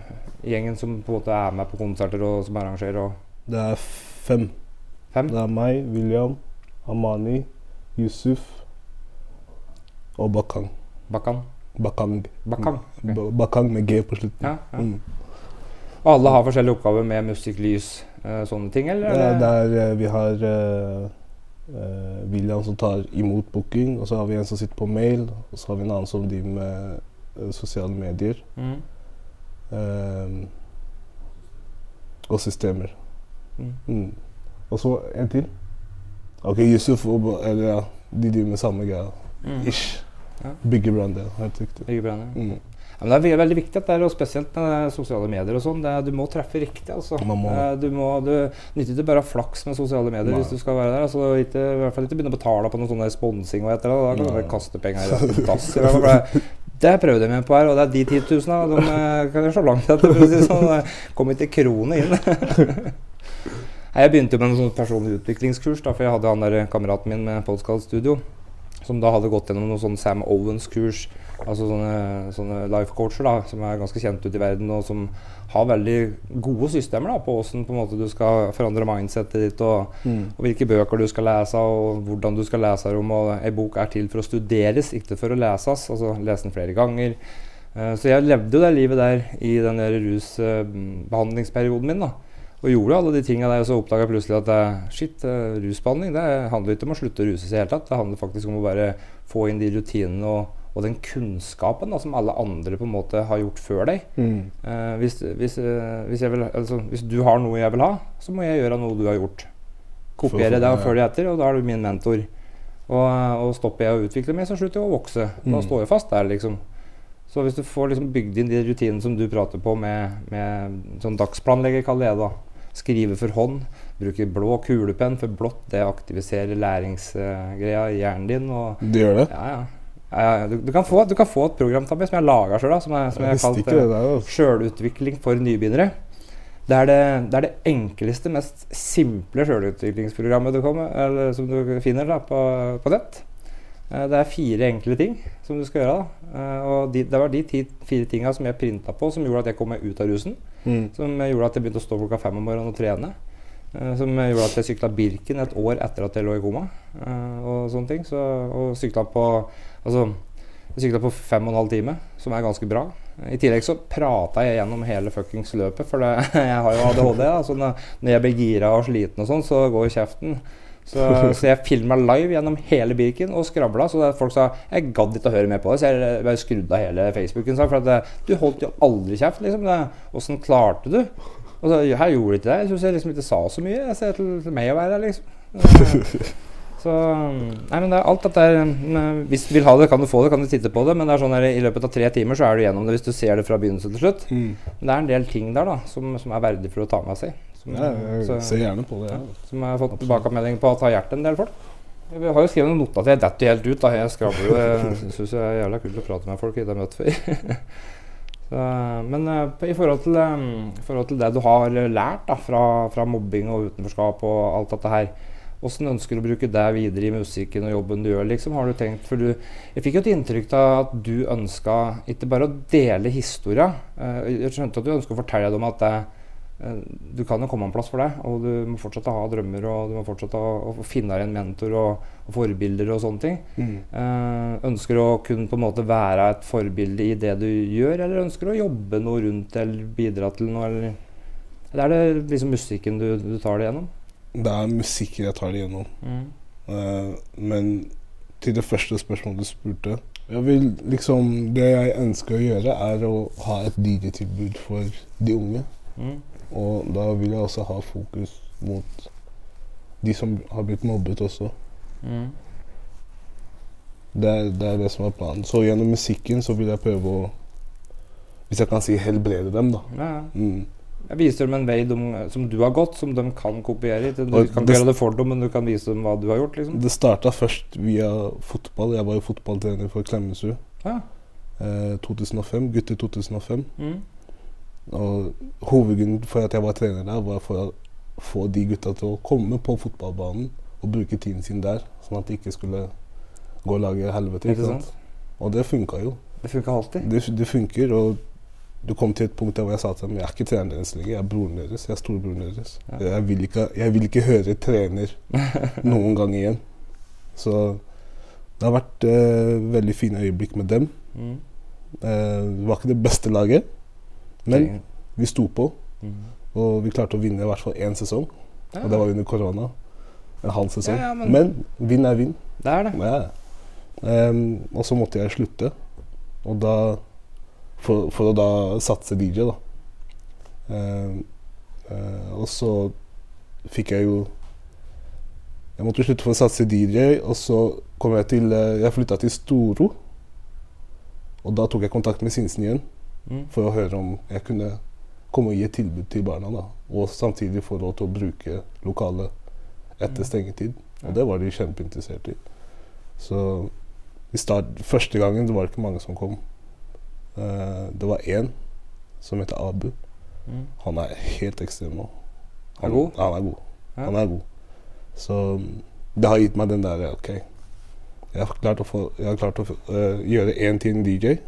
gjengen som på en måte er med på konserter og som arrangerer? Og Det er fem. fem? Det er meg, William, Amani, Yusuf og Bakang. Bakang? Bakang. Bakang? okay. Bakang med G på slutten. Ja, ja. Mm. Og alle har forskjellige oppgaver med musikk, lys, eh, sånne ting, eller? Det er der eh, vi har uh, William som tar imot booking, og så har vi en som sitter på mail, og så har vi en annen som driver med uh, sosiale medier. Mm. Uh, og systemer. Mm. Mm. Og så en til. Ok, Yusuf og ja, de driver med samme greia. Mm. Ish. Ja. Bygger brand. Helt riktig. Begge ja. Mm. Ja, men det er veldig viktig at det er, og spesielt med sosiale medier og sånn. Du må treffe riktig. altså. Man må. Eh, Du må, du nytter ikke bare å ha flaks med sosiale medier Nei. hvis du skal være der. altså ikke, I hvert fall ikke begynne å betale på noe sånn sponsing og etter det. Da kan du bare kaste penger i det- prøvde jeg med på her, og det er de 10 000 da, de eh, kan jeg slå langt etter. for å si sånn. Det kom ikke krone inn. Jeg begynte jo med en sånn personlig utviklingskurs, da, for jeg hadde han der kameraten min med Podcast Studio. Som da hadde gått gjennom noe sånn Sam Owens-kurs. Altså sånne, sånne life coacher da, som er ganske kjent ute i verden, og som har veldig gode systemer da, på hvordan på en måte, du skal forandre mindsetet ditt, og, Mm. og hvilke bøker du skal lese, og hvordan du skal lese dem. Og ei bok er til for å studeres, ikke for å leses. Altså lese den flere ganger. Uh, så jeg levde jo det livet der i den der rusbehandlingsperioden min. da og gjorde alle de tinga der, og så oppdaga jeg plutselig at eh, shit, eh, rusbehandling det handler ikke om å slutte å ruse seg i det hele tatt. Det handler faktisk om å bare få inn de rutinene og, og den kunnskapen da, som alle andre på en måte har gjort før deg. Mm. Eh, hvis, hvis, eh, hvis, vil, altså, hvis du har noe jeg vil ha, så må jeg gjøre noe du har gjort. Kopiere deg det og følge etter, og da er du min mentor. Og, og stopper jeg å utvikle meg, så slutter jeg å vokse. Da Mm. står jeg fast der, liksom. Så hvis du får liksom bygd inn de rutinene som du prater på med, med sånn dagsplanlegger, kaller jeg det, da. Skrive for hånd. Bruke blå kulepenn, for blått det aktiviserer læringsgreia i hjernen din. Og, Det gjør det? ja, ja. ja du, du, kan få, du kan få et program som jeg laga sjøl, som, jeg- som jeg Jeg har kalt ikke det eh. Altså. Sjølutvikling for nybegynnere. Det er det, det er det enkleste, mest simple sjølutviklingsprogrammet du, kommer, eller, som du finner da, på, på nett. Eh, Det er fire enkle ting som du skal gjøre. Eh, Og de, det var de ti, fire tinga som jeg printa på, som gjorde at jeg kom meg ut av rusen. Mm. Som gjorde at jeg begynte å stå klokka fem om morgenen og trene. Eh, Som gjorde at jeg sykla Birken et år etter at jeg lå i koma. eh, Og sånne ting. Så, og sykla på Altså, jeg sykla på fem og en halv time, som er ganske bra. I tillegg så prata jeg gjennom hele fuckings løpet, for det, jeg har jo ADHD. Da, så når, når jeg blir gira og sliten og sånn, så går kjeften. Så, så jeg filma live gjennom hele Birken og skravla. Så folk sa jeg gadd ikke å høre mer på det, så jeg bare skrudde av hele Facebooken. For at du holdt jo aldri kjeft, liksom. Åssen klarte du? Og så, her gjorde du ikke det. Jeg syns jeg liksom ikke sa så mye. Jeg ser til, til meg å være her, liksom. Så Nei, men det er alt dette er Hvis du vil ha det, kan du få det, kan du titte på det. Men det er sånn her, i løpet av tre timer så er du gjennom det hvis du ser det fra begynnelse til slutt. Mm. Men det er en del ting der da som, som er for å ta med seg. Som, Ja, jeg så- ser gjerne på det. ja, som jeg har fått tilbakemelding på at har hjulpet en del folk. Vi har jo skrevet noen noter til jeg detter helt ut. da Jeg skravler jo. Jeg syns det er jævla kult å prate med folk jeg ikke har møtt før. Så, men eh, i forhold, til, eh, i forhold til det du har lært da, fra, fra mobbing og utenforskap og alt dette her, hvordan ønsker du å bruke det videre i musikken og jobben du gjør? liksom, har du tenkt, for du, Jeg fikk jo et inntrykk av at du ønska ikke bare å dele historia. eh, Jeg skjønte at du ønsker å fortelle dem at det, du kan jo komme en plass for deg, og du må fortsette å ha drømmer og du må fortsette å, å finne deg en mentor og, og forbilder og sånne ting. Mm. Eh, ønsker du å kunne på en måte være et forbilde i det du gjør, eller ønsker du å jobbe noe rundt eller bidra til noe? Eller, eller er det liksom musikken du, du tar det gjennom? Det er musikken jeg tar det gjennom. Eh, men til det første spørsmålet du spurte jeg vil liksom, Det jeg ønsker å gjøre, er å ha et DJ-tilbud for de unge. Mm. Og da vil jeg også ha fokus mot de som har blitt mobbet også. Mm. Det er, det er det som er planen. Så gjennom musikken så vil jeg prøve å Hvis jeg kan si helbrede dem, da. Ja. Mm. Jeg viser dem en vei de, som du har gått, som de kan kopiere. Du Og kan ikke gjøre det for dem, men du kan vise dem hva du har gjort. liksom. Det starta først via fotball. Jeg var jo fotballtrener for Klemetsrud. Ja. Eh, 2005, Gutter 2005. Mm. Og hovedgrunnen for at jeg var trener der, var for å få de gutta til å komme på fotballbanen og bruke tiden sin der, sånn at de ikke skulle gå og lage helvete. Ikke sant? Og det funka jo. Det funka alltid. Det, det funker, og du kom til et punkt der hvor jeg sa til dem jeg er ikke treneren deres lenger, jeg er broren deres. Jeg er storebroren deres. Ja. Jeg, vil ikke, jeg vil ikke høre trener noen gang igjen. Så det har vært eh, veldig fine øyeblikk med dem. Mm. Eh, det var ikke det beste laget, men vi sto på. Mm. Og vi klarte å vinne i hvert fall én sesong. Og det var under korona. En halv sesong. Men- men vinn er vinn. det er det. Ja. Ehm, og så måtte jeg slutte. Og da For, for å da satse DJ, da. Um, uh, og så fikk jeg jo Jeg måtte slutte for å satse DJ, og så kom jeg til eh, Jeg flytta til Storo. Og da tok jeg kontakt med Sinsen igjen Mm. for å høre om jeg kunne komme og gi et tilbud til barna. da Og samtidig få lov til å bruke lokalet etter stengetid. Og det var de kjempeinteressert i. Så i start, første gangen det var det ikke mange som kom. Uh, det var én som heter Abu. Mm. Han er helt ekstrem nå. Er god? Han er god. Ja. Han er god. Så mm, det har gitt meg den der OK. Jeg har klart å, få, har klart å uh, gjøre én en DJ.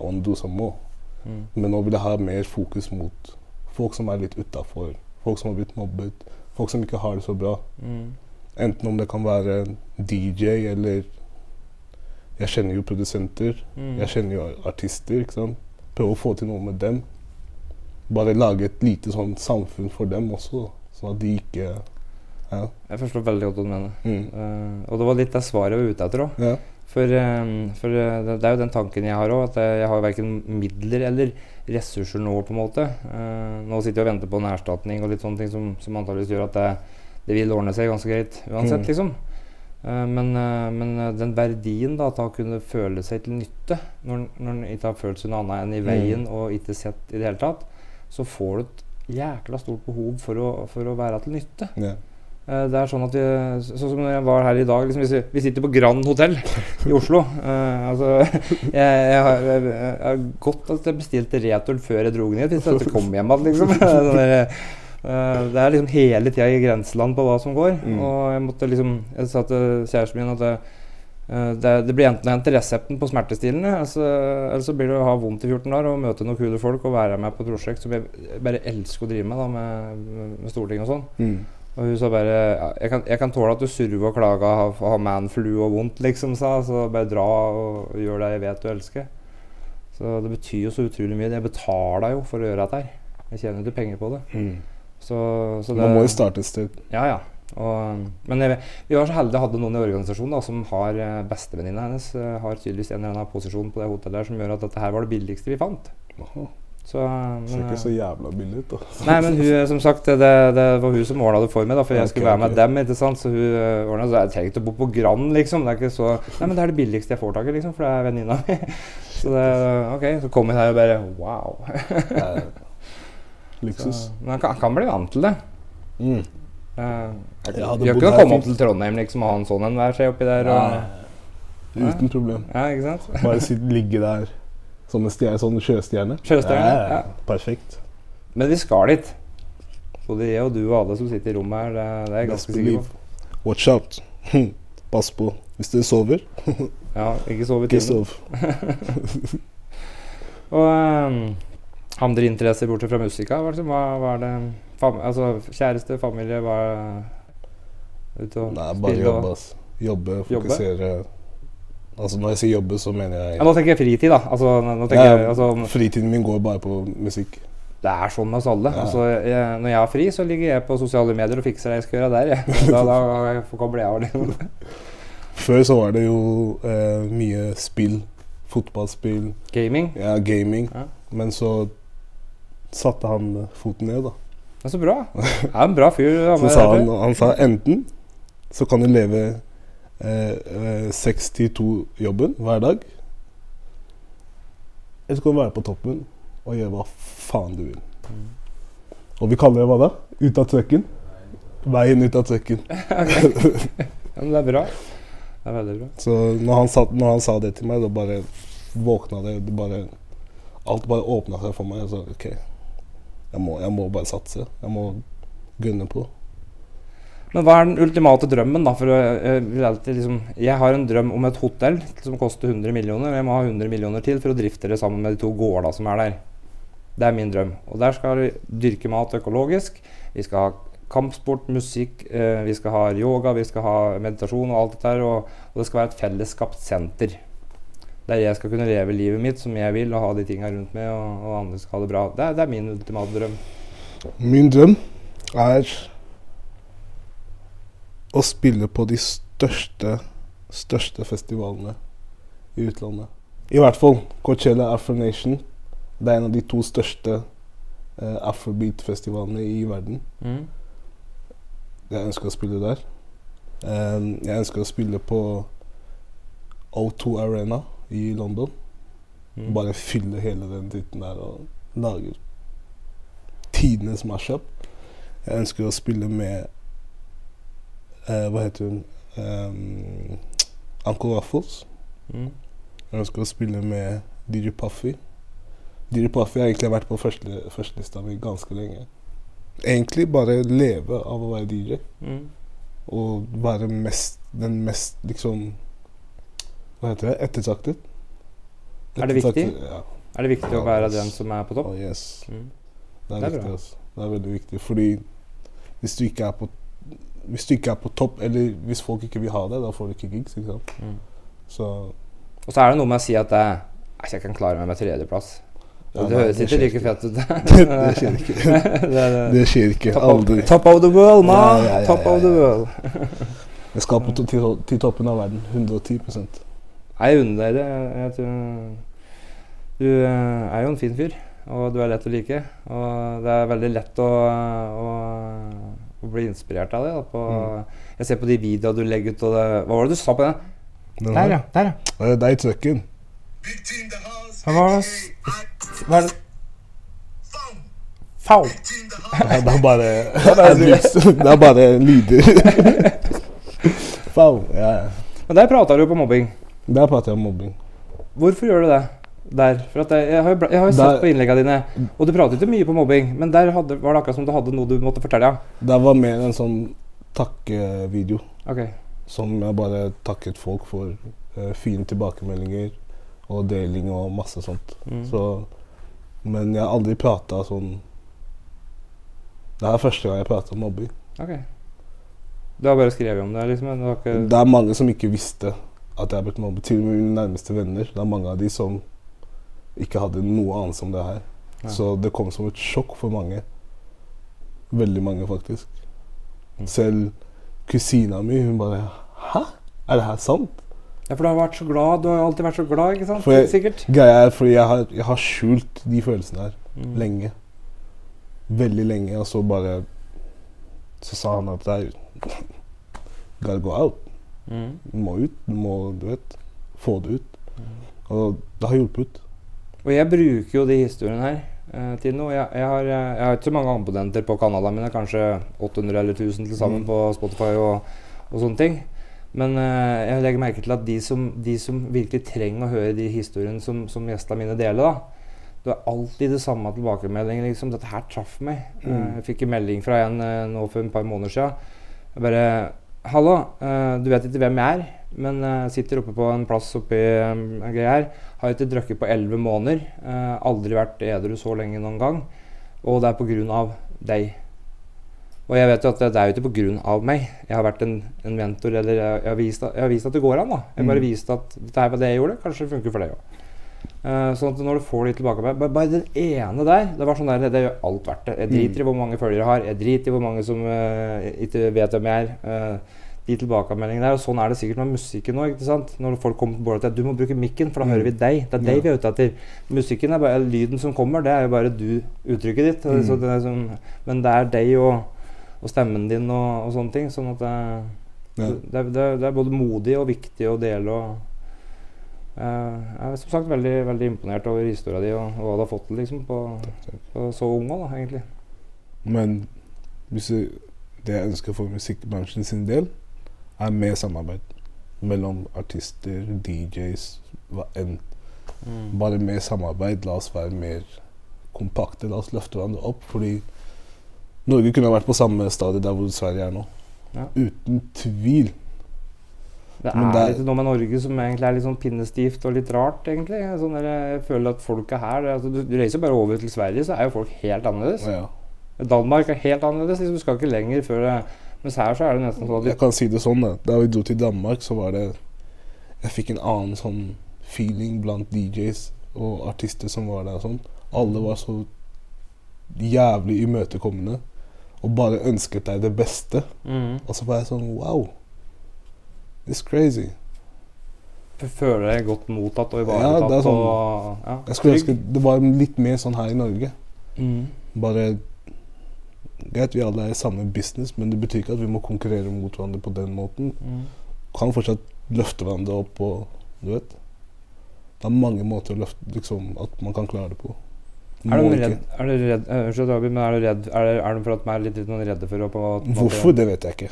I want to do some more. Mm. Men nå vil jeg ha mer fokus mot folk som er litt utafor. Folk som har blitt mobbet. Folk som ikke har det så bra. Mm. Enten om det kan være en DJ eller Jeg kjenner jo produsenter. Mm. Jeg kjenner jo artister. ikke sant? Prøve å få til noe med dem. Bare lage et lite sånn samfunn for dem også, sånn at de ikke Ja. Jeg forstår veldig godt hva du mener. Mm. Uh, og det var litt det svaret jeg var ute etter òg. ja. For, eh, for eh, det, er jo den tanken jeg har òg, at jeg, jeg har verken midler eller ressurser nå, på en måte. Eh, nå sitter jeg og venter på en erstatning og litt sånne ting som, som antakeligvis gjør at det, det vil ordne seg ganske greit uansett, Mm. liksom. Eh, men, eh, men eh, den verdien da, at han kunne føle seg til nytte, når, når han ikke har følt seg noe annet enn i Mm. veien og ikke sett i det hele tatt, så får du et jækla stort behov for å, for å være til nytte. Ja. Eh, Det er sånn at vi, Sånn som jeg var her i dag liksom, vi, vi sitter på Grand Hotell i Oslo. Uh, altså, jeg, jeg, har, jeg, jeg godt at jeg bestilte returen før jeg dro ned. Hvis jeg kom hjem igjen, liksom. Sånn der, uh, det er liksom hele tida i grenseland på hva som går. Mm. Og jeg måtte liksom Jeg sa til kjæresten min at det, det, det blir enten å hente resepten på smertestillende, altså, eller så blir det å ha vondt i 14 dager og møte noen kule folk og være med på et prosjekt som jeg bare elsker å drive med, da, med, med Stortinget og sånn. Mm. Og hun sa bare jeg, kan, 'Jeg kan tåle at du surrer og klager og har, har manflu og vondt', liksom, sa. Så bare dra og gjør det jeg vet du elsker. Så det betyr jo så utrolig mye. Jeg betaler jo for å gjøre dette her. Jeg tjener ikke penger på det. Mm. Så, så det Man må jo starte et sted. Ja, ja. Og, men jeg, vi var så heldige hadde noen i organisasjonen da, som har eh, bestevenninna hennes eh, har tydeligvis en eller annen posisjon på det hotellet der som gjør at dette her var det billigste vi fant. Aha. Så, men, Ser ikke eh, så jævla billig ut, da. Nei, men hun, som sagt, det, det var hun som ordna det for meg, da, for jeg skulle være med dem. ikke sant? Så hun ordnet, ordna så jeg trenger ikke å bo på Grand, liksom. Det er ikke så Nei, men det er det billigste jeg får tak i, liksom, for det er venninna mi. Så det, ok, så kom jeg her og bare wow. Eh, Luksus. men jeg kan, kan bli vant til det. Mm. Jeg jeg gjør ikke å komme opp til Trondheim liksom, og ha en sånn en hver seg oppi der. Og, Uten problem. ja, ikke sant? Bare sitte, ligge der som en stjerne, sånn sjøstjerne. Sjøstjerne, ja. Perfekt. Men vi skal dit. Både jeg og du og alle som sitter i rommet her, det, det er jeg ganske sikker på. Watch out. Pass på. Hvis dere sover, Ja, ikke sov i ikke sov. Og um, andre interesser bortsett fra musika? Hva, hva, hva er det fam Altså kjæreste, familie, hva er Ute og Nei, bare spille og- jobbe, ass. Jobbe, Jobbe? Altså Når jeg sier jobbe, så mener jeg Ja, nå tenker jeg fritid, da. Altså, tenker Ja, jeg, altså, Fritiden min går bare på musikk. det er sånn med oss alle. Ja. Altså, jeg, når jeg har fri, så ligger jeg på sosiale medier og fikser det jeg skal gjøre der. Jeg. Da, da kobler jeg av. Før så var det jo eh, mye spill. Fotballspill, Gaming. ja, gaming. Ja. Men så satte han foten ned, da. Det er så bra. Det er en bra fyr. Så sa han, han sa enten så kan du leve eh, eh, 6-2-jobben hver dag. Eller så kan du være på toppen og gjøre hva faen du vil. Mm. Og vi kaller det hva da? Ut av trøkken? Veien ut av trøkken. Ja, men det er bra. Det er veldig bra. Så når han, sa, når han sa det til meg, da bare våkna det, det bare, Alt bare åpna seg for meg. Jeg sa OK, jeg må, jeg må bare satse. Jeg må gunne på. Men hva er den ultimate drømmen, da? For vil alltid liksom, jeg har en drøm om et hotell som koster 100 millioner. og Jeg må ha 100 millioner til for å drifte det sammen med de to gårda som er der. Det er min drøm. Og der skal vi dyrke mat økologisk. Vi skal ha kampsport, musikk, eh, vi skal ha yoga, vi skal ha meditasjon og alt dette her. Og, og det skal være et fellesskapt senter. Der jeg skal kunne leve livet mitt som jeg vil, og ha de tinga rundt meg, og, og andre skal ha det bra. Det det er min ultimate drøm. Min drøm er å spille på de største, største festivalene i utlandet. I hvert fall Coachella Afro Nation. Det er en av de to største eh, afrobeat-festivalene i verden. Mm. Jeg ønsker å spille der. Um, jeg ønsker å spille på O2 Arena i London. Mm. Bare fylle hele den dritten der og lage tidenes mashup. Jeg ønsker å spille med eh, Hva heter hun? Um, Uncle Waffles. Mm. Jeg ønsker å spille med DJ Puffy. DJ Puffy har egentlig vært på første, førstelista mi ganske lenge. Egentlig bare leve av å være DJ. Mm. Og være mest, den mest liksom Hva heter det? Ettertraktet. Er det viktig? Ja. Er det viktig å være den som er på topp? Oh, yes. Mm. Det er, Det er viktig. Altså. Det er veldig viktig. Fordi hvis du ikke er på hvis du ikke er på topp, eller hvis folk ikke vil ha deg, da får du ikke gigs. ikke sant? Mm. Så Og så er det noe med å si at jeg, jeg kan klare meg med tredjeplass. ja, det høres ikke like fett ut. det, det skjer ikke. det, det, Det skjer ikke. Aldri. top of the world, man! Ja, ja, top of the world. Jeg skal på til, til toppen av verden. 110 Jeg unner deg det. Jeg tror Du eh, er jo en fin fyr, og du er lett å like. Og det er veldig lett å, å, å å bli inspirert av det. Da, på, Jeg ser på de videoene du legger ut, og det Hva var det du sa på den? Den Der, ja. Der, ja. Det er deg i trucken. Hva var det er det er bare Det er bare lyder. Fau. Ja, ja. Men der prata du på mobbing. Der prater jeg om mobbing. Hvorfor gjør du det? Der. For at jeg, jeg har jo, jeg har jo Der- sett på innleggene dine, og du pratet ikke mye på mobbing, men der hadde, var det akkurat som du hadde noe du måtte fortelle. Det var mer en sånn takkevideo. Ok. Som jeg bare takket folk for uh, fine tilbakemeldinger og deling og masse sånt. Mm. Så, men jeg har aldri prata sånn Det er første gang jeg prater om mobbing. ok. Du har bare skrevet om det, liksom? Det, Det er mange som ikke visste at jeg har blitt mobbet. Til og med mine nærmeste venner. Det er mange av de som ikke hadde noe anelse om det her. Ja. Så det kom som et sjokk for mange. Veldig mange, faktisk. Mm. Selv kusina mi, hun bare Hæ? Er det her sant? Ja, for du har vært så glad. Du har jo alltid vært så glad, ikke sant? For jeg- Sikkert. Greia er fordi jeg har, jeg har skjult de følelsene her Mm. lenge. Veldig lenge. Og så bare Så sa han at det er Gotta go out. Mm. Du må ut. Du må, du vet, få det ut. Og det har hjulpet. Og jeg bruker jo de historiene her eh, til noe. Jeg, jeg, har, jeg har ikke så mange abonnenter på kanalene mine, kanskje 800 eller 1000 til sammen Mm. på Spotify og, og sånne ting. Men eh, jeg legger merke til at de som, de som virkelig trenger å høre de historiene som, som gjestene mine deler, da, det er alltid det samme tilbakemeldingen. Liksom, 'Dette her traff meg.' Eh, Mm. jeg fikk en melding fra en eh, nå for et par måneder siden. Jeg bare 'Hallo, eh, du vet ikke hvem jeg er, men jeg sitter oppe på en plass oppi um, greia her. Har ikke drukket på elleve måneder. eh, aldri vært edru så lenge noen gang. Og det er på grunn av deg. Og jeg vet jo at det, det er jo ikke på grunn av meg. Jeg har vært en, en mentor, eller jeg, jeg, har vist jeg har vist at det går an. da. Jeg bare Mm. viste at dette er det jeg gjorde. Kanskje det funker for deg òg. Sånn at når du får de tilbake bare, bare den ene der Det var sånn der, det gjør alt verdt det. Jeg driter i hvor mange følgere jeg har. Jeg driter i hvor mange som uh, ikke vet hvem jeg er. Uh, de tilbakemeldingene der. Og sånn er det sikkert med musikken òg. Når folk kommer på bordet at du må bruke mikken, for da Mm. hører vi deg. Det er deg vi er ute etter. Musikken er bare lyden som kommer. Det er jo bare du, uttrykket ditt. Mm. Det er sånn, men det er deg og, og stemmen din og, og sånne ting. Sånn at det, Ja. det, det, det er både modig og viktig å dele. og eh, Jeg er som sagt veldig, veldig imponert over historia di og, og hva du har fått til liksom, på, på så ung òg, egentlig. Men hvis du, det jeg ønsker for musikkbransjen sin del, er mer samarbeid mellom artister, DJs, hva enn. Mm. Bare mer samarbeid. La oss være mer kompakte. La oss løfte hverandre opp. Fordi Norge kunne ha vært på samme stadie der hvor Sverige er nå. Ja. Uten tvil. Det er det er- litt noe med Norge som egentlig er litt sånn pinnestivt og litt rart, egentlig. Sånn jeg føler at folk er her altså, du, du reiser bare over til Sverige, så er jo folk helt annerledes. Ja. Danmark er helt annerledes. Liksom, du skal ikke lenger før Mens her så er det nesten sånn at Jeg kan si det sånn, da. Da vi dro til Danmark, så var det Jeg fikk en annen sånn feeling blant DJs og artister som var der og sånn. Alle var så jævlig imøtekommende og bare ønsket deg det beste. mm. Og så var jeg sånn Wow. It's crazy. Jeg føler deg godt mottatt og Ja, ivaretatt. det er sånn- og, ja, Jeg skulle ønske det var litt mer sånn her i Norge. Mm. Bare Greit, vi alle er i samme business, men det betyr ikke at vi må konkurrere mot hverandre på den måten. Mm. Kan fortsatt løfte hverandre opp og Du vet. Det er mange måter å løfte liksom, at man kan klare det på. Du Er du redd, er du redd? Eh, er du redd? Er du er for at man er litt, litt redde for å på, måte- Hvorfor, det vet jeg ikke.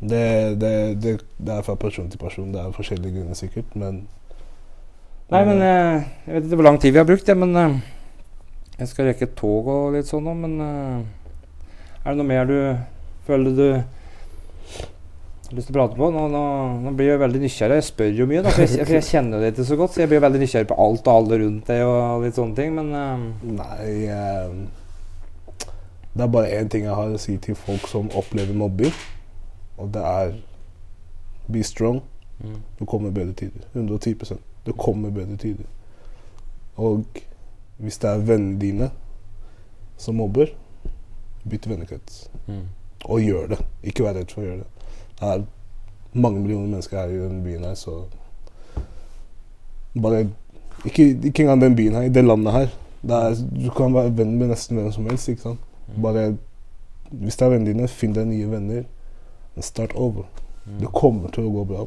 Det, det, det, det er fra person til person. Det er forskjellige grunner sikkert, men Nei, men jeg, jeg vet ikke hvor lang tid vi har brukt, ja, men eh, jeg skal rekke et tog og litt sånn nå, men eh, er det noe mer du føler du lyst til å prate på? Nå, nå, nå blir jeg veldig nysgjerrig. Jeg spør jo mye, da, for jeg, for jeg kjenner det ikke så godt. Så jeg blir veldig nysgjerrig på alt og alle rundt deg og litt sånne ting, men uh. Nei uh, Det er bare én ting jeg har å si til folk som opplever mobbing, og det er Be strong. mm. Det kommer bedre tider. 110 Det kommer bedre tider. Og hvis det er vennene dine som mobber, bytt vennekrets. Mm. Og gjør det. Ikke vær redd for å gjøre det. Det er mange millioner mennesker her i denne byen her, så Bare Ikke, ikke engang den byen her, i det landet her. Det er, du kan være venn med nesten hvem som helst. ikke sant? Mm. Bare Hvis det er vennene dine, finn deg nye venner. Start over. Mm. Det kommer til å gå bra.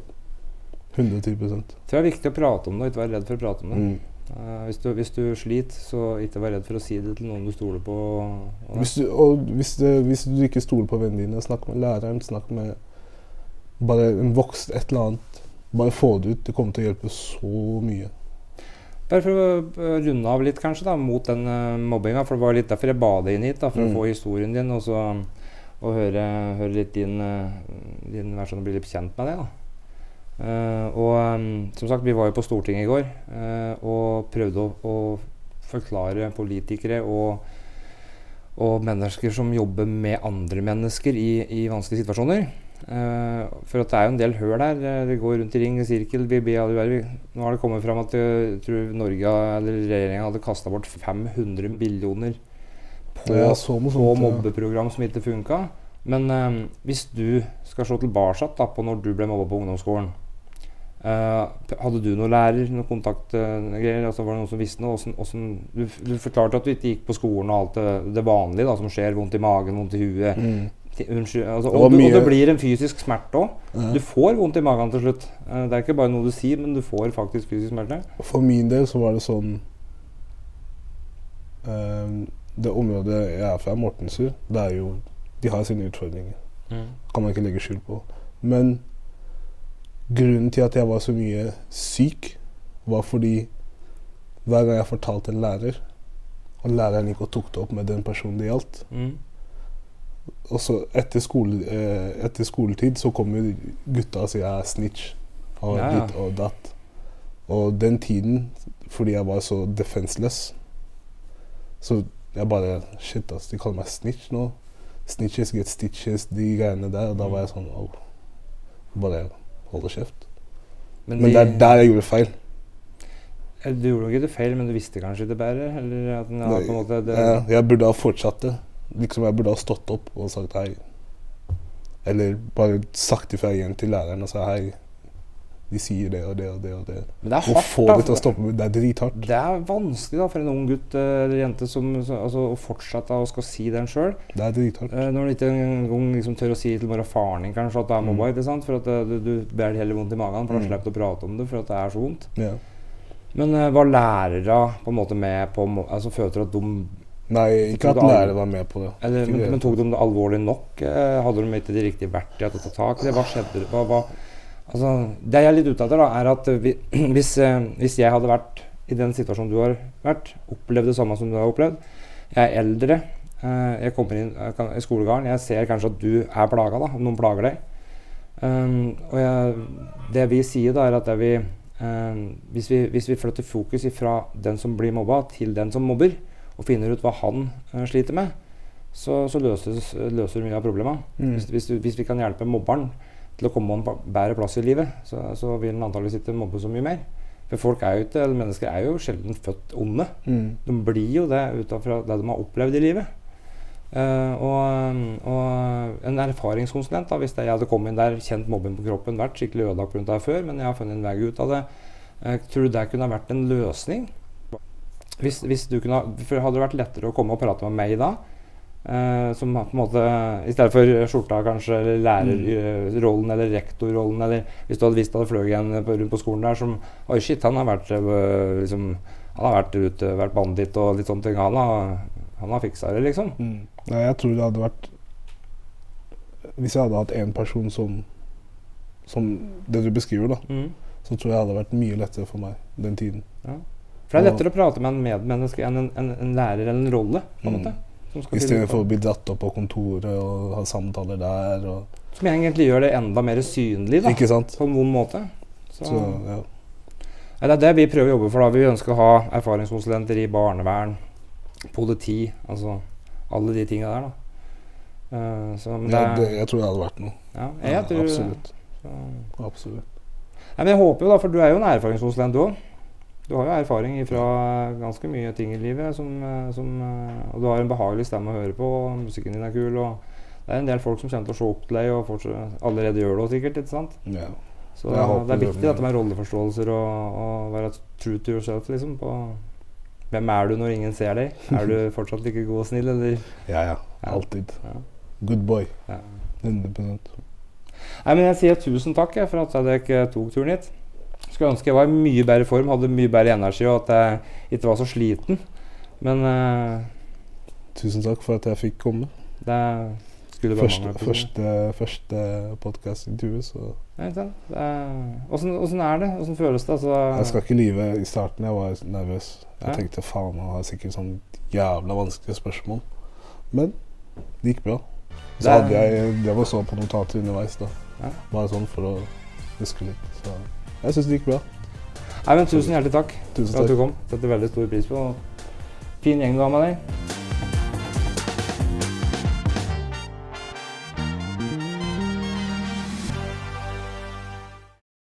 110 tror det er viktig å prate om det, og ikke være redd for å prate om det. mm. Uh, hvis, du, hvis du sliter, så ikke vær redd for å si det til noen du stoler på. Og, og hvis, du, og hvis, det, hvis du ikke stoler på vennene dine, snakk med læreren. Snakk med bare en vokst, et eller annet. Bare få det ut. Det kommer til å hjelpe så mye. Bare for å eh, runde av litt kanskje da, mot den uh, mobbinga, for det var litt derfor jeg ba deg inn hit. da, For Mm. å få historien din og, så, og høre, høre litt din, uh, din versjon og bli litt kjent med det. da. Uh, og um, som sagt, vi var jo på Stortinget i går uh, og prøvde å, å forklare politikere og, og mennesker som jobber med andre mennesker i, i vanskelige situasjoner. Eh, for at det er jo en del høl her. eh, Det går rundt i ring, og sirkel. Vi, nå har det kommet fram at jeg tror Norge eller regjeringa hadde kasta bort 500 millioner på, Ja, sånn, på mobbeprogram som ikke funka. Men eh, hvis du skal se tilbake da, på når du ble mobba på ungdomsskolen eh, Hadde du noen lærer, noen kontaktgreier? altså var det noen som visste noe? Hvordan, hvordan, du, du forklarte at du ikke gikk på skolen og alt det, det vanlige da, som skjer. Vondt i magen, vondt i huet. Mm. Unnskyld, altså, og, du, og det blir en fysisk smerte òg. Ja. Du får vondt i magen til slutt. Eh, Det er ikke bare noe du sier, men du får faktisk fysisk smerte. For min del så var det sånn um, Det området jeg er fra, Mortensrud, det er jo De har sine utfordringer. Kan man ikke legge skjul på. Men grunnen til at jeg var så mye syk, var fordi hver gang jeg fortalte en lærer, og læreren gikk og tok det opp med den personen det gjaldt Mm. Og så etter, skole, eh, etter skoletid så kommer gutta og sier jeg er snitch. Og Ja, ja. ditt og datt. Og den tiden, fordi jeg var så defenseless, så jeg bare Shit, ass, de kaller meg snitch nå. Snitches get stitches, de greiene der. Og da var jeg sånn oh, Bare holde kjeft. Men de- det er der jeg gjorde feil. Eh, Du gjorde jo ikke det feil, men du visste kanskje det bedre? Eller at den, ja, på en måte, det, jeg, jeg burde ha fortsatt det. Liksom Jeg burde ha stått opp og sagt hei. Eller bare sagt ifra igjen til læreren og sa hei. De sier det og det og det og det. Men det er hardt, få det til å stoppe. med- Det er drithardt. Det er vanskelig da for en ung gutt eh, eller jente som, altså, å fortsette å skal si den sjøl. Det er drithardt. Eh, når du ikke engang liksom, tør å si til og faren din kanskje at det er mobba. Mm. For at eh, du, du det heller vondt i magen, for da Mm. slipper du å prate om det. For at det er så vondt. Ja. Men uh, var lærere på en måte med på altså Føler du at de Nei, ikke at lærere var med på det. eller, men, men tok de det alvorlig nok? Eh, hadde de ikke de riktige verktøyene til å ta tak i det? Hva skjedde? Hva, hva, altså, det jeg er litt ute etter, da, er at vi, hvis, eh, hvis jeg hadde vært i den situasjonen du har vært, opplevd det samme som du har opplevd Jeg er eldre. eh, jeg kommer inn i skolegården. Jeg ser kanskje at du er plaga, da, om noen plager deg. Um, og jeg, det vi sier, da, er at vi, um, hvis, vi, hvis vi flytter fokus fra den som blir mobba, til den som mobber, og finner ut hva han eh, sliter med, så, så løses, løser mye av problemet. Mm. Hvis, hvis, hvis vi kan hjelpe mobberen til å komme på en bedre plass i livet, så, så vil han antakeligvis ikke mobbe så mye mer. For folk er jo ikke, eller mennesker er jo sjelden født onde. Mm. De blir jo det ut fra det de har opplevd i livet. Uh, og, og en erfaringskonsulent, da, hvis jeg hadde kommet inn der, kjent mobbing på kroppen, vært skikkelig ødelagt rundt det før, men jeg har funnet en vei ut av det, uh, tror du det kunne ha vært en løsning? Hvis, hvis du kunne, for Hadde det vært lettere å komme og prate med meg da? Uh, som på en måte, I stedet for skjorta, kanskje, eller lærerrollen eller rektorrollen. Eller hvis du hadde visst det fløy en rundt på skolen der som Oi, shit, han har vært uh, liksom, Han har vært ute, vært banditt og litt sånne ting. Han har, han har fiksa det, liksom. Mm. Nei, jeg tror det hadde vært Hvis jeg hadde hatt én person som Som det du beskriver, da, Mm. så tror jeg det hadde vært mye lettere for meg den tiden. For det er lettere å prate med en medmenneske enn en, en, en lærer eller en rolle. på en Mm. måte. I stedet for å bli dratt opp på kontoret og ha samtaler der. Som egentlig gjør det enda mer synlig, da. ikke sant? På en vond måte. Så, Så, ja. Det er det vi prøver å jobbe for. da Vi ønsker å ha erfaringskonsulenter i barnevern, politi, altså alle de tinga der. da Uh, så, ja, det, jeg tror det hadde vært noe. ja, Ja, jeg tror absolutt. Så. absolutt. Ja, men jeg håper jo da, for du er jo en erfaringskonsulent du òg. Du har jo erfaring fra ganske mye ting i livet, som, eh, som, eh, og du har en behagelig stemme å høre på. og Musikken din er kul. og Det er en del folk som kommer til å se opp til deg, og fortsatt, allerede gjør det sikkert. ikke sant? Ja. Så det er, det er viktig dette med rolleforståelser og, og være true to yourself. liksom på Hvem er du når ingen ser deg? Er du fortsatt like god og snill, eller ja, ja. Alltid. Ja. Good boy. Ja. 100 Nei, men jeg sier tusen takk jeg, for at ikke tok turen hit. Skulle ønske jeg var i mye bedre form, hadde mye bedre energi og at jeg ikke var så sliten. Men uh, Tusen takk for at jeg fikk komme. det skulle bare Første, mangle. første, første podkastintervju, så Åssen er det? Åssen føles det? Altså, Jeg skal ikke lyve. I starten jeg var nervøs. Jeg Ja. tenkte faen, han har sikkert sånn jævla vanskelige spørsmål. Men det gikk bra. Så hadde jeg Det var så på notater underveis, da. Ja. Bare sånn for å huske litt. Så jeg syns det gikk bra. Nei, men Tusen hjertelig takk Tusen for at du kom. Setter veldig stor pris på. Fin gjeng du har med deg.